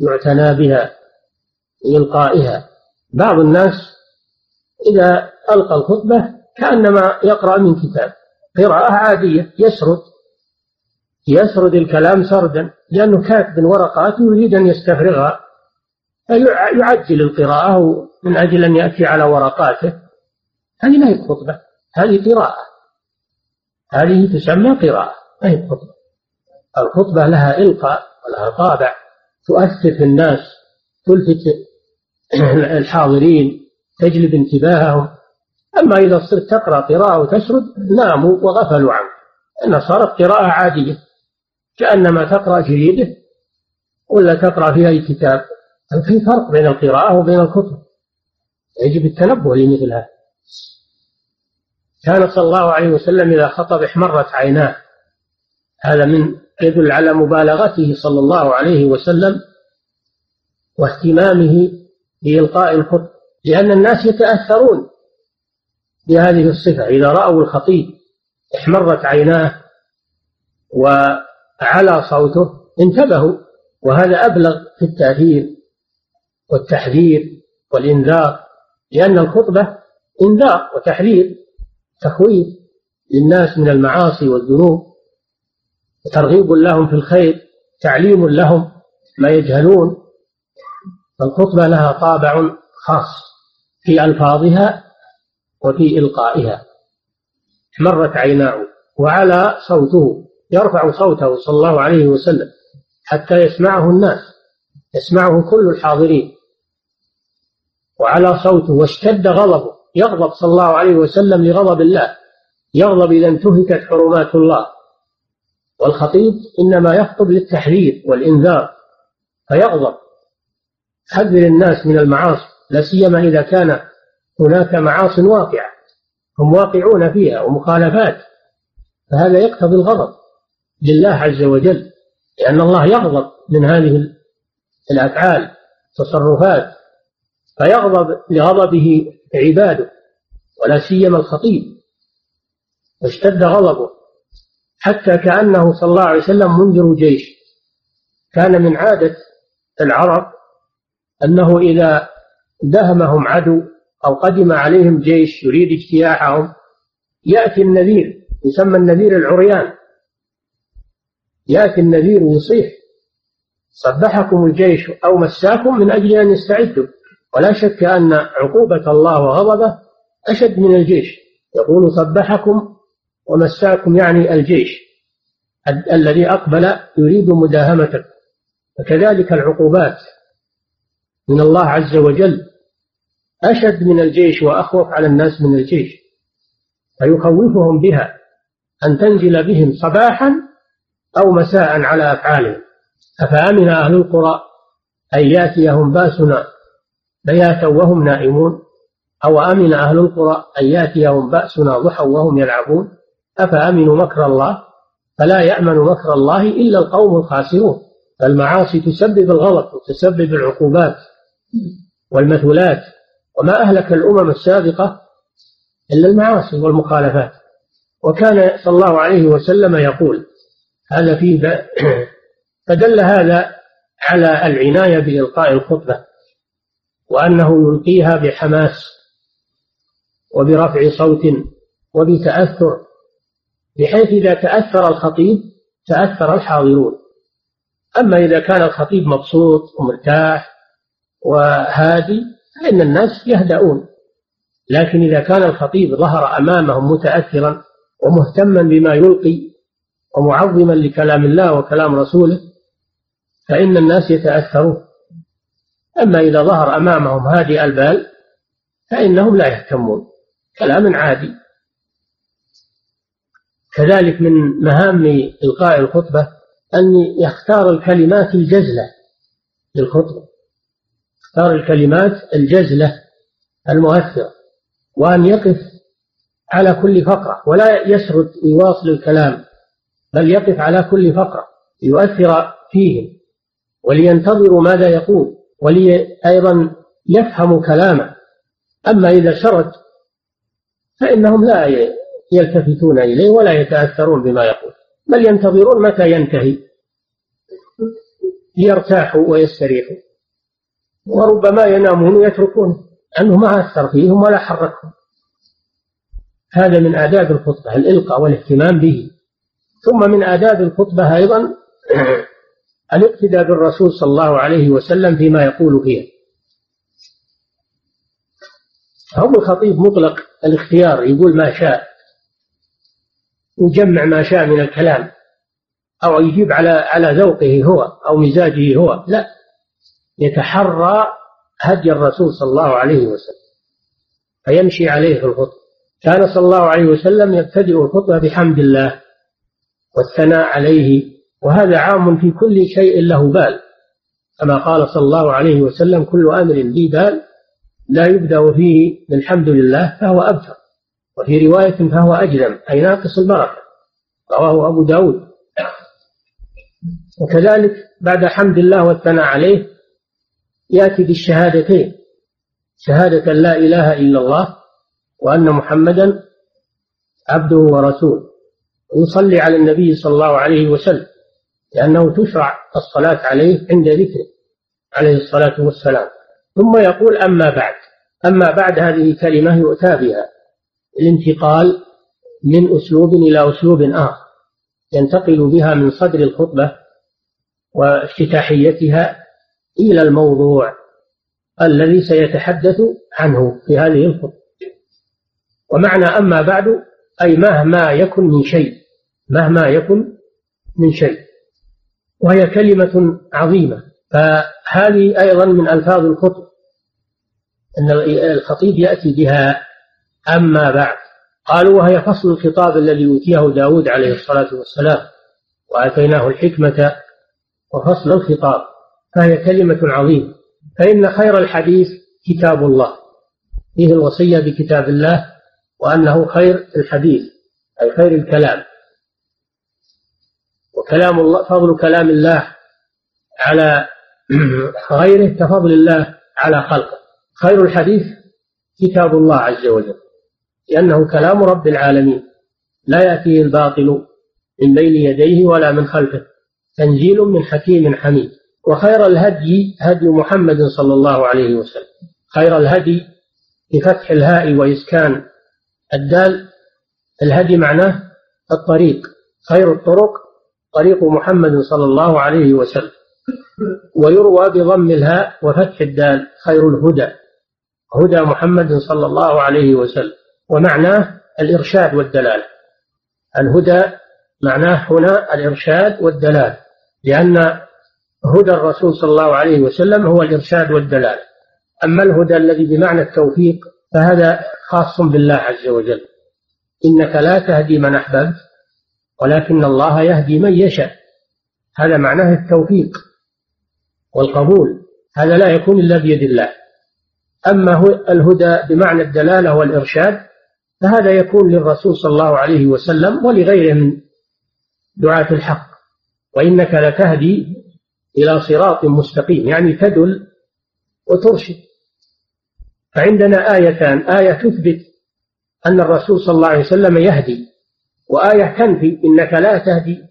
يعتنى بها لإلقائها بعض الناس إذا ألقى الخطبة كأنما يقرأ من كتاب قراءة عادية يسرد. يسرد الكلام سردا لأنه كاتب ورقات يريد أن يستفرغها. فيعجل القراءة من أجل أن يأتي على ورقاته. هذه ما هي خطبة هذه قراءة. هذه تسمى قراءة ما هي خطبة. الخطبة لها إلقاء. ولها طابع. تؤثر في الناس تلفت [CLEARS THROAT] الحاضرين تجلب انتباههم. أما إذا صرت تقرأ قراءة وتسرد ناموا وغفلوا عنك. أنها صارت قراءة عادية. كأنما تقرأ جريدة ولا تقرأ في أي كتاب. في فرق بين القراءة وبين الكتب؟ يجب التنبه لمثل هذا. كان صلى الله عليه وسلم إذا خطب احمرت عيناه. هذا من يدل على مبالغته صلى الله عليه وسلم واهتمامه بإلقاء الخطب لأن الناس يتأثرون بهذه الصفة. إذا رأوا الخطيب احمرت عيناه وعلى صوته انتبهوا وهذا أبلغ في التأثير والتحذير والإنذار لأن الخطبة إنذار وتحذير تخويف للناس من المعاصي والذنوب. ترغيب لهم في الخير تعليم لهم ما يجهلون. فالخطبة لها طابع خاص في ألفاظها وفي إلقائها. مرت عيناه وعلى صوته يرفع صوته صلى الله عليه وسلم حتى يسمعه الناس يسمعه كل الحاضرين. وعلى صوته واشتد غضبه يغضب صلى الله عليه وسلم لغضب الله يغضب إذا انتهكت حرمات الله. والخطيب إنما يخطب للتحذير والإنذار فيغضب. حذر الناس من المعاصي لا سيما إذا كان هناك معاص واقعة هم واقعون فيها ومخالفات فهذا يقتضي الغضب لله عز وجل لأن الله يغضب من هذه الأفعال تصرفات فيغضب لغضبه عباده ولا سيما الخطيب. فاشتد غضبه. حتى كأنه صلى الله عليه وسلم منذر جيش كان من عادة العرب أنه إذا دهمهم عدو أو قدم عليهم جيش يريد اجتياحهم يأتي النذير يسمى النذير العريان. يأتي النذير ويصيح صبحكم الجيش أو مساكم من أجل أن يستعدوا. ولا شك أن عقوبة الله وغضبه أشد من الجيش. يقول صبحكم ومساكم يعني الجيش الذي أقبل يريد مداهمتك فكذلك العقوبات. من الله عز وجل أشد من الجيش وأخوف على الناس من الجيش. فيخوفهم بها أن تنزل بهم صباحا أو مساء على أفعالهم. أفأمن أهل القرى أن يأتيهم بأسنا بياتا وهم نائمون؟ أو أمن أهل القرى أن يأتيهم بأسنا ضحى وهم يلعبون؟ أفأمنوا مكر الله؟ فلا يأمن مكر الله إلا القوم الخاسرون. فالمعاصي تسبب الغلط وتسبب العقوبات والمثلات وما أهلك الأمم السابقة إلا المعاصي والمخالفات. وكان صلى الله عليه وسلم يقول هذا فيه فدل هذا على العناية بإلقاء الخطبة وأنه يلقيها بحماس وبرفع صوت وبتأثر بحيث إذا تأثر الخطيب تأثر الحاضرون. أما إذا كان الخطيب مبسوط ومرتاح وهادي فإن الناس يهدؤون. لكن إذا كان الخطيب ظهر أمامهم متأثرا ومهتما بما يلقي ومعظما لكلام الله وكلام رسوله فإن الناس يتأثرون. أما إذا ظهر أمامهم هادئ البال فإنهم لا يهتمون. كلام عادي. كذلك من مهام إلقاء الخطبة أن يختار الكلمات الجزلة للخطبة. يختار الكلمات الجزلة المؤثرة وأن يقف على كل فقرة ولا يسرد يواصل الكلام بل يقف على كل فقرة يؤثر فيهم ولينتظروا ماذا يقول ولي أيضا يفهموا كلامه. أما إذا سرد فإنهم لا يلتفتون إليه ولا يتأثرون بما يقول بل ينتظرون متى ينتهي. ليرتاحوا ويستريحوا وربما ينامون ويتركون أنه ما أثر فيهم ولا حركهم. هذا من آداب الخطبة الإلقاء والاهتمام به. ثم من آداب الخطبة أيضا [CLEARS THROAT] الاقتداء بالرسول صلى الله عليه وسلم فيما يقول فيها. هو الخطيب مطلق الاختيار يقول ما شاء. يجمع ما شاء من الكلام أو يجيب على على ذوقه هو أو مزاجه هو لا. يتحرى هدي الرسول صلى الله عليه وسلم فيمشي عليه في الخطبة. كان صلى الله عليه وسلم يبتدئ الخطبة بحمد الله والثناء عليه وهذا عام في كل شيء له بال. كما قال صلى الله عليه وسلم كل أمر ذي بال لا يبدأ فيه بالحمد لله فهو أبتر. وفي رواية فهو أجلم أي ناقص البركة. رواه أبو داود. وكذلك بعد حمد الله والثناء عليه يأتي بالشهادتين. شهادة لا إله إلا الله وأن محمدا عبده ورسوله. ويصلي على النبي صلى الله عليه وسلم لأنه تشرع الصلاة عليه عند ذكره عليه الصلاة والسلام. ثم يقول أما بعد. أما بعد هذه كلمة يؤتى بها. الانتقال من أسلوب إلى أسلوب آخر ينتقل بها من صدر الخطبة وافتتاحيتها إلى الموضوع الذي سيتحدث عنه في هذه الخطبة. ومعنى أما بعد أي مهما يكن من شيء مهما يكن من شيء وهي كلمة عظيمة. فهذه أيضا من ألفاظ الخطب أن الخطيب يأتي بها أما بعد قالوا وهي فصل الخطاب الذي أوتيه داود عليه الصلاة والسلام وآتيناه الحكمة وفصل الخطاب فهي كلمة عظيمة فإن خير الحديث كتاب الله فيه الوصية بكتاب الله وأنه خير الحديث أي خير الكلام. وكلام الله فضل كلام الله على غيره كفضل الله على خلقه. خير الحديث كتاب الله عز وجل. لأنه كلام رب العالمين. لا يأتيه الباطل من بين يديه ولا من خلفه. تنزيل من حكيم حميد. وخير الهدي هدي محمد صلى الله عليه وسلم. خير الهدي بفتح الهاء وإسكان الدال. الهدي معناه الطريق. خير الطرق طريق محمد صلى الله عليه وسلم. ويروى بضم الهاء وفتح الدال. خير الهدى. هدى محمد صلى الله عليه وسلم. ومعناه الإرشاد والدلالة الهدى معناه هنا الإرشاد والدلالة لأن هدى الرسول صلى الله عليه وسلم هو الإرشاد والدلالة أما الهدى الذي بمعنى التوفيق فهذا خاص بالله عز وجل. إنك لا تهدي من أحببت ولكن الله يهدي من يشاء. هذا معناه التوفيق والقبول. هذا لا يكون إلا بيد الله. أما الهدى بمعنى الدلالة والإرشاد فهذا يكون للرسول صلى الله عليه وسلم ولغيره من دعاة الحق. وإنك لتهدي إلى صراط مستقيم يعني تدل وترشد. فعندنا آيتان. آية تثبت أن الرسول صلى الله عليه وسلم يهدي وآية تنفي إنك لا تهدي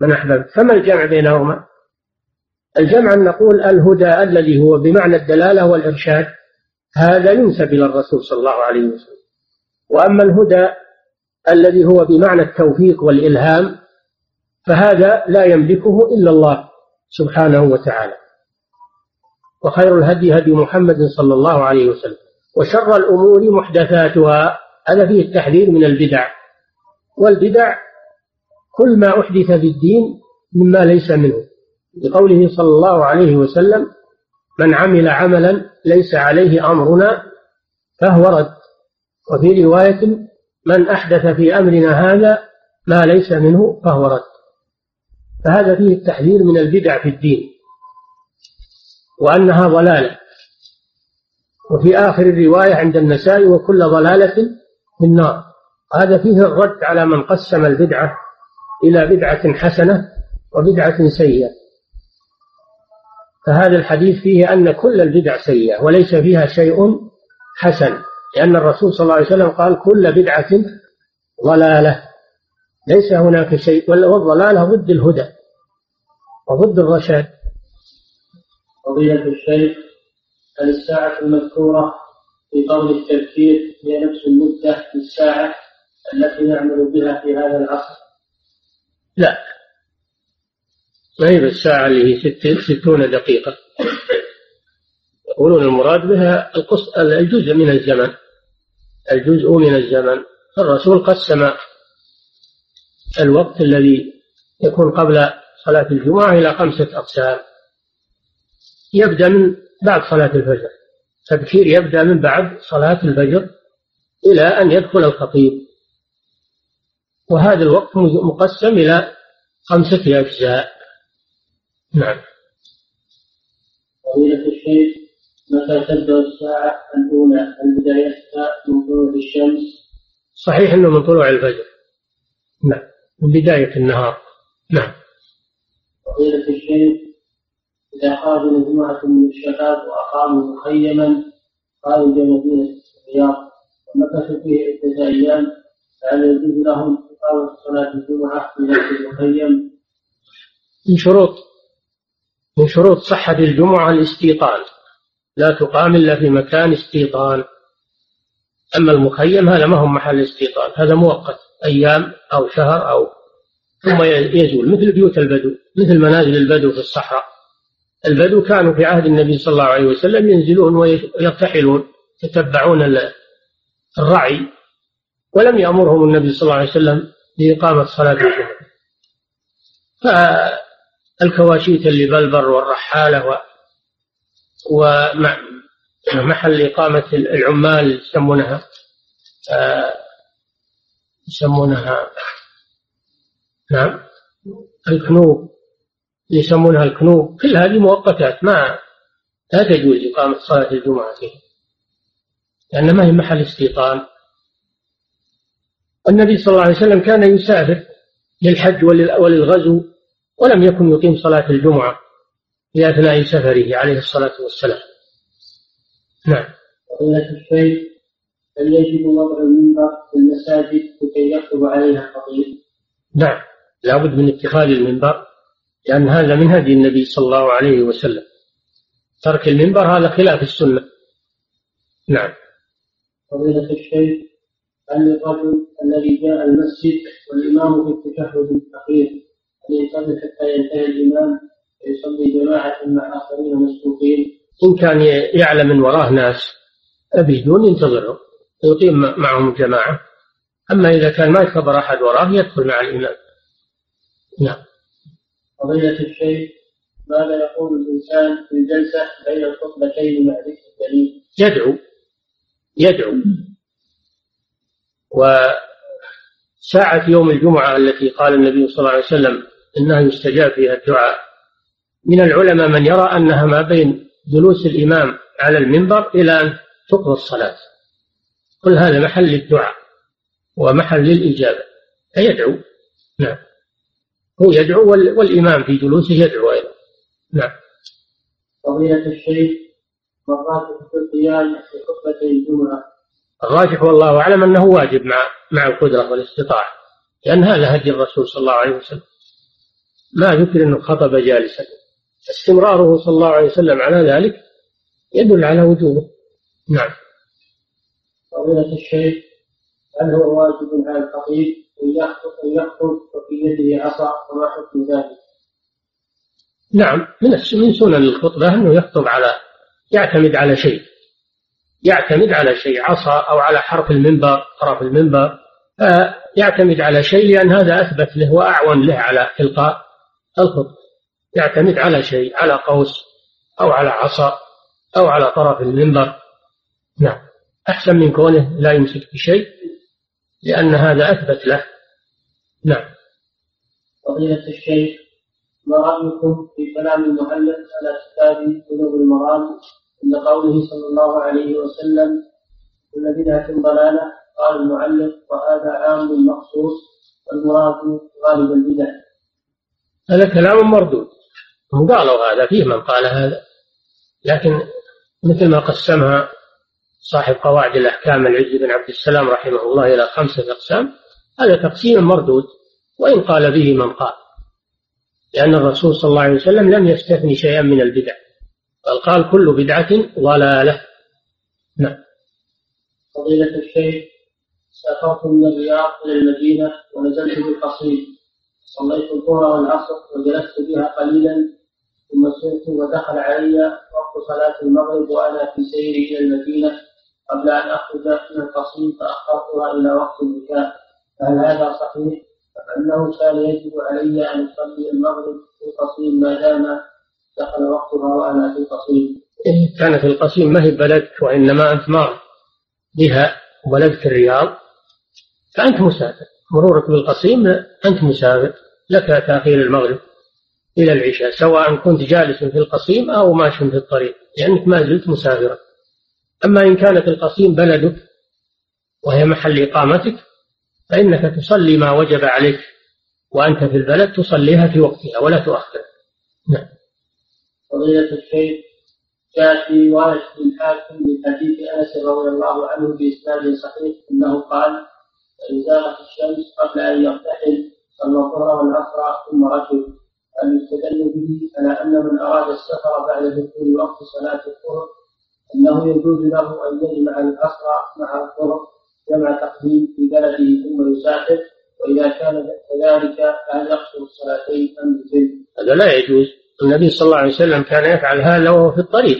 من أحببت. فما الجمع بينهما؟ الجمع أن نقول الهدى الذي هو بمعنى الدلالة والإرشاد هذا ينسب إلى الرسول صلى الله عليه وسلم. وأما الهدى الذي هو بمعنى التوفيق والإلهام فهذا لا يملكه إلا الله سبحانه وتعالى. وخير الهدي هدي محمد صلى الله عليه وسلم وشر الأمور محدثاتها هذا فيه التحذير من البدع. والبدع كل ما أحدث في الدين مما ليس منه. لقوله صلى الله عليه وسلم من عمل عملا ليس عليه أمرنا فهو رد. وفي رواية من أحدث في أمرنا هذا ما ليس منه فهو رد. فهذا فيه التحذير من البدع في الدين وأنها ضلالة. وفي آخر الرواية عند النساء وكل ضلالة في النار. هذا فيه الرد على من قسم البدعة إلى بدعة حسنة وبدعة سيئة. فهذا الحديث فيه أن كل البدع سيئة وليس فيها شيء حسن. لأن الرسول صلى الله عليه وسلم قال كل بدعة ضلالة. ليس هناك شيء والضلالة ضد الهدى وضد الرشاد. فضيلة الشيخ هل الساعة المذكورة في قول التذكير هي نفس المدة للساعة التي نعمل بها في هذا العصر؟ لا. ما هي بالساعة اللي هي ستون دقيقة؟ يقولون المراد بها الجزء من الزمن الجزء من الزمن الرسول قسم الوقت الذي يكون قبل صلاة الجمعة إلى خمسة أقسام. يبدأ من بعد صلاة الفجر. تبكير يبدأ من بعد صلاة الفجر إلى أن يدخل الخطيب. وهذا الوقت مقسم إلى خمسة أجزاء. نعم. فضيلة الشيخ متى تبدأ الساعة الأولى هل بدايتها من طلوع الشمس؟ صحيح أنه من طلوع الفجر. نعم. من بداية النهار. نعم. فضيلة الشيخ إذا خرج مجموعة من الشباب وأقاموا مخيما خارج مدينة الرياض ومكثوا فيه عدة أيام فهل يجوز لهم إقامة صلاة الجمعة في نفس المخيم؟ من شروط. من شروط صحة الجمعة الاستيطان. لا تقام إلا في مكان استيطان. أما المخيم هذا ما هو محل استيطان هذا مؤقت أيام أو شهر أو ثم يزول مثل بيوت البدو مثل منازل البدو في الصحراء. البدو كانوا في عهد النبي صلى الله عليه وسلم ينزلون ويرتحلون يتبعون الرعي ولم يأمرهم النبي صلى الله عليه وسلم بإقامة صلاة الجمعة. فالكواشيت اللي بالبر والرحالة ومحل إقامة العمال يسمونها يسمونها نعم الكنوب يسمونها الكنوب. كل هذه مؤقتات ما لا تجوز إقامة صلاة الجمعة فيها لأن ما هي محل استيطان. النبي صلى الله عليه وسلم كان يسافر للحج وللغزو ولم يكن يقيم صلاة الجمعة. في أثناء سفره عليه الصلاة والسلام. نعم. فضيلة الشيخ هل يجب وضع المنبر في المساجد لكي يخطب عليها الخطيب؟ نعم. لابد من اتخاذ المنبر لأن هذا من هدي النبي صلى الله عليه وسلم. ترك المنبر هذا خلاف السنة. نعم. فضيلة الشيخ هل للرجل الذي جاء المسجد والإمام في التشهد الأخير أن ينتظر حتى ينتهي الإمام؟ ويصلي جماعة مع آخرين مسبوقين؟ إن كان يعلم من وراه ناس بدون ينتظرهم يقيم معهم جماعة أما إذا كان ما يكبر أحد وراه يدخل مع الإمام. نعم. فضيلة الشيخ ماذا يقول الإنسان في الجلسة بين الخطبتين مع ذكر الدليل؟ يدعو. يدعو. وساعة يوم الجمعة التي قال النبي صلى الله عليه وسلم إنها يستجاب فيها الدعاء. من العلماء من يرى أنها ما بين جلوس الإمام على المنبر إلى أن تقضى الصلاة. كل هذا محل الدعاء ومحل للإجابة. فيدعو. نعم. هو يدعو والإمام في جلوسه يدعو أيضا. نعم. فضيلة الشيخ مرات في القيام في خطبة الجمعة. الراجح والله أعلم أنه واجب مع مع القدرة والاستطاعة لأن هذا هدي الرسول صلى الله عليه وسلم. ما ذكر أنه خطب جالسا استمراره صلى الله عليه وسلم على ذلك يدل على وجوبه. نعم. فضيلة الشيخ هل هو واجب على الخطيب أن يخطب وفي يده عصا؟ وما حكم ذلك؟ نعم من من سنن الخطبة أنه يخطب على يعتمد على شيء. يعتمد على شيء عصا أو على حرف المنبر طرف المنبر. يعتمد على شيء لأن هذا أثبت له وأعون له على إلقاء الخطبة. يعتمد على شيء على قوس أو على عصا أو على طرف المنبر. نعم. أحسن من كونه لا يمسك بشيء لأن هذا أثبت له. نعم. فضيلة الشيخ ما رأيكم في كلام المؤلف على كتاب قلوب المرام عند قوله صلى الله عليه وسلم كل بدعة ضلالة قال المؤلف وهذا عام مخصوص والمراد غالب البدع. هذا كلام مردود. هم قالوا هذا فيه من قال هذا. لكن مثل ما قسمها صاحب قواعد الأحكام العز بن عبد السلام رحمه الله إلى خمسة أقسام هذا تقسيم مردود وإن قال به من قال. لأن الرسول صلى الله عليه وسلم لم يستثني شيئا من البدع بل قال كل بدعة ضلالة. نعم. فضيلة الشيخ سافرت من الرياض إلى المدينة ونزلت بالقصيم. صليت الظهر والعصر وجلست بها قليلا. ثم سرت ودخل علي وقت صلاة المغرب وأنا في سيري إلى المدينة قبل أن أخرج من القصيم فأخرتها إلى وقت البكاء فهل هذا صحيح؟ فإنه كان يجب علي أن أصلي المغرب في القصيم ما دام دخل وقتها وأنا في القصيم. إن كان في القصيم ما هي بلدك وإنما أنت مار بها وبلدك الرياض فأنت مسافر مرورك بالقصيم أنت مسافر لك تأخير المغرب إلى العشاء سواء كنت جالس في القصيم أو ماشي في الطريق لأنك ما زلت مسافرا. أما إن كانت القصيم بلدك وهي محل إقامتك فإنك تصلي ما وجب عليك وأنت في البلد تصليها في وقتها ولا تؤخر. نعم. فضيلة الشيخ جاء في رواية الحاكم من حديث أنس رضي الله عنه بإسناد صحيح أنه قال فإن زالت الشمس قبل أن يرتحل صلى الظهر والعصر ثم ركب أن يستدل به على أن من أراد السفر بعد دخول وقت صلاة الظهر أنه يجوز له أن يجمع العصر مع الظهر جمع تقديم في بلده ثم يسافر وإذا كان كذلك فهل يقصر الصلاتين أم يتم؟ هذا لا يجوز. النبي صلى الله عليه وسلم كان يفعل هذا وهو في الطريق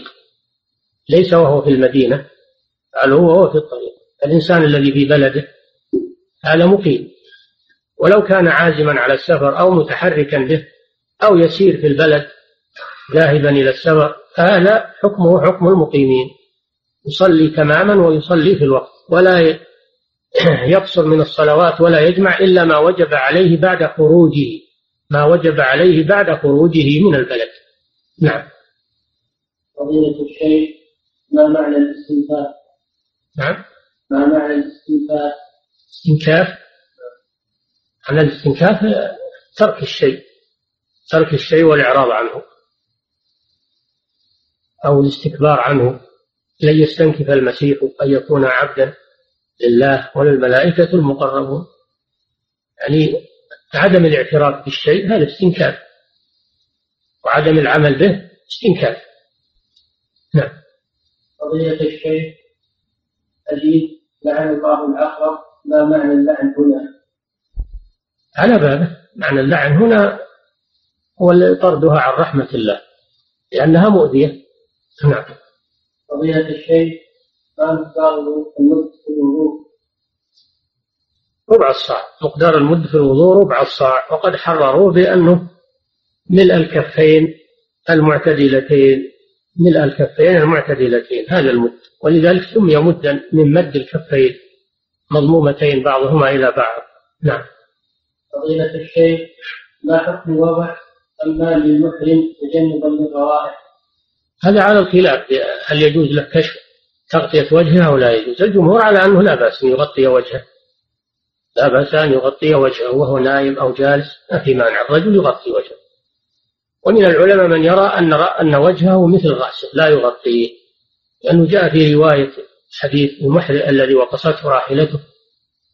ليس وهو في المدينة قال هو وهو في الطريق. الإنسان الذي في بلده هذا مقيم. ولو كان عازما على السفر أو متحركا به أو يسير في البلد ذاهبا إلى السفر فهذا حكمه حكم المقيمين. يصلي تماما ويصلي في الوقت ولا [CLEARS THROAT] يقصر من الصلوات ولا يجمع إلا ما وجب عليه بعد خروجه ما وجب عليه بعد خروجه من البلد. نعم. فضيلة الشيخ ما معنى الاستنكاف؟ نعم. ما معنى الاستنكاف؟ استنكاف؟ معنى الاستنكاف؟ ترك الشيء. ترك الشيء والإعراض عنه أو الاستكبار عنه. لن يستنكف المسيح أن يكون عبدا لله وللملائكة المقربون. يعني عدم الاعتراف بالشيء هذا استنكاف وعدم العمل به استنكاف. نعم. قضية الشيخ حديث لعن الله العقرب ما معنى اللعن هنا؟ على بابه معنى اللعن هنا هو طردها عن رحمة الله لأنها مؤذية. نعم. قضية الشيخ ما مقدار المد في الوضوء؟ ربع الصاع. مقدار المد في الوضوء ربع الصاع. وقد حرروا بأنه ملء الكفين المعتدلتين ملء الكفين المعتدلتين هذا المد. ولذلك سمي مدا من مد الكفين مضمومتين بعضهما إلى بعض. نعم. فضيلة الشيخ ما حكم وضع المال للمحرم تجنبا للروائح هذا على الخلاف. هل يجوز له كشف تغطية وجهه أو لا يجوز؟ الجمهور على أنه لا بأس أن يغطي وجهه. لا بأس أن يغطي وجهه وهو نايم أو جالس. ما في مانع. الرجل يغطي وجهه. ومن العلماء من يرى أن أن وجهه مثل رأسه لا يغطيه لأنه جاء في رواية حديث المحرم الذي وقصته راحلته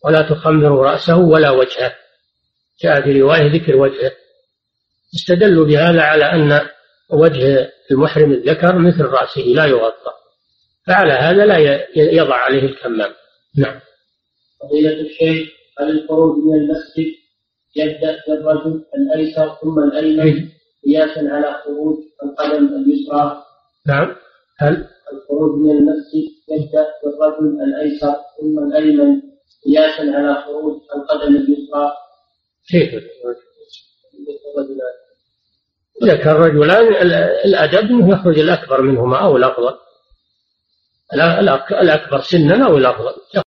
ولا تخمر رأسه ولا وجهه. جاء في رواية ذكر وجهه. استدلوا بهذا على أن وجه المحرم الذكر مثل رأسه لا يغطى فعلى هذا لا يضع عليه الكمام. نعم. فضيلة الشيخ هل الخروج من المسجد يبدأ بالرجل الأيسر ثم الأيمن قياسا على خروج القدم اليسرى؟ نعم. هل؟ الخروج من المسجد يبدأ بالرجل الأيسر ثم الأيمن قياسا على خروج القدم اليسرى؟ كيف؟ إذا كان رجلان الأدب أنه يخرج الأكبر منهما أو الأفضل. الأكبر سنا أو الأفضل.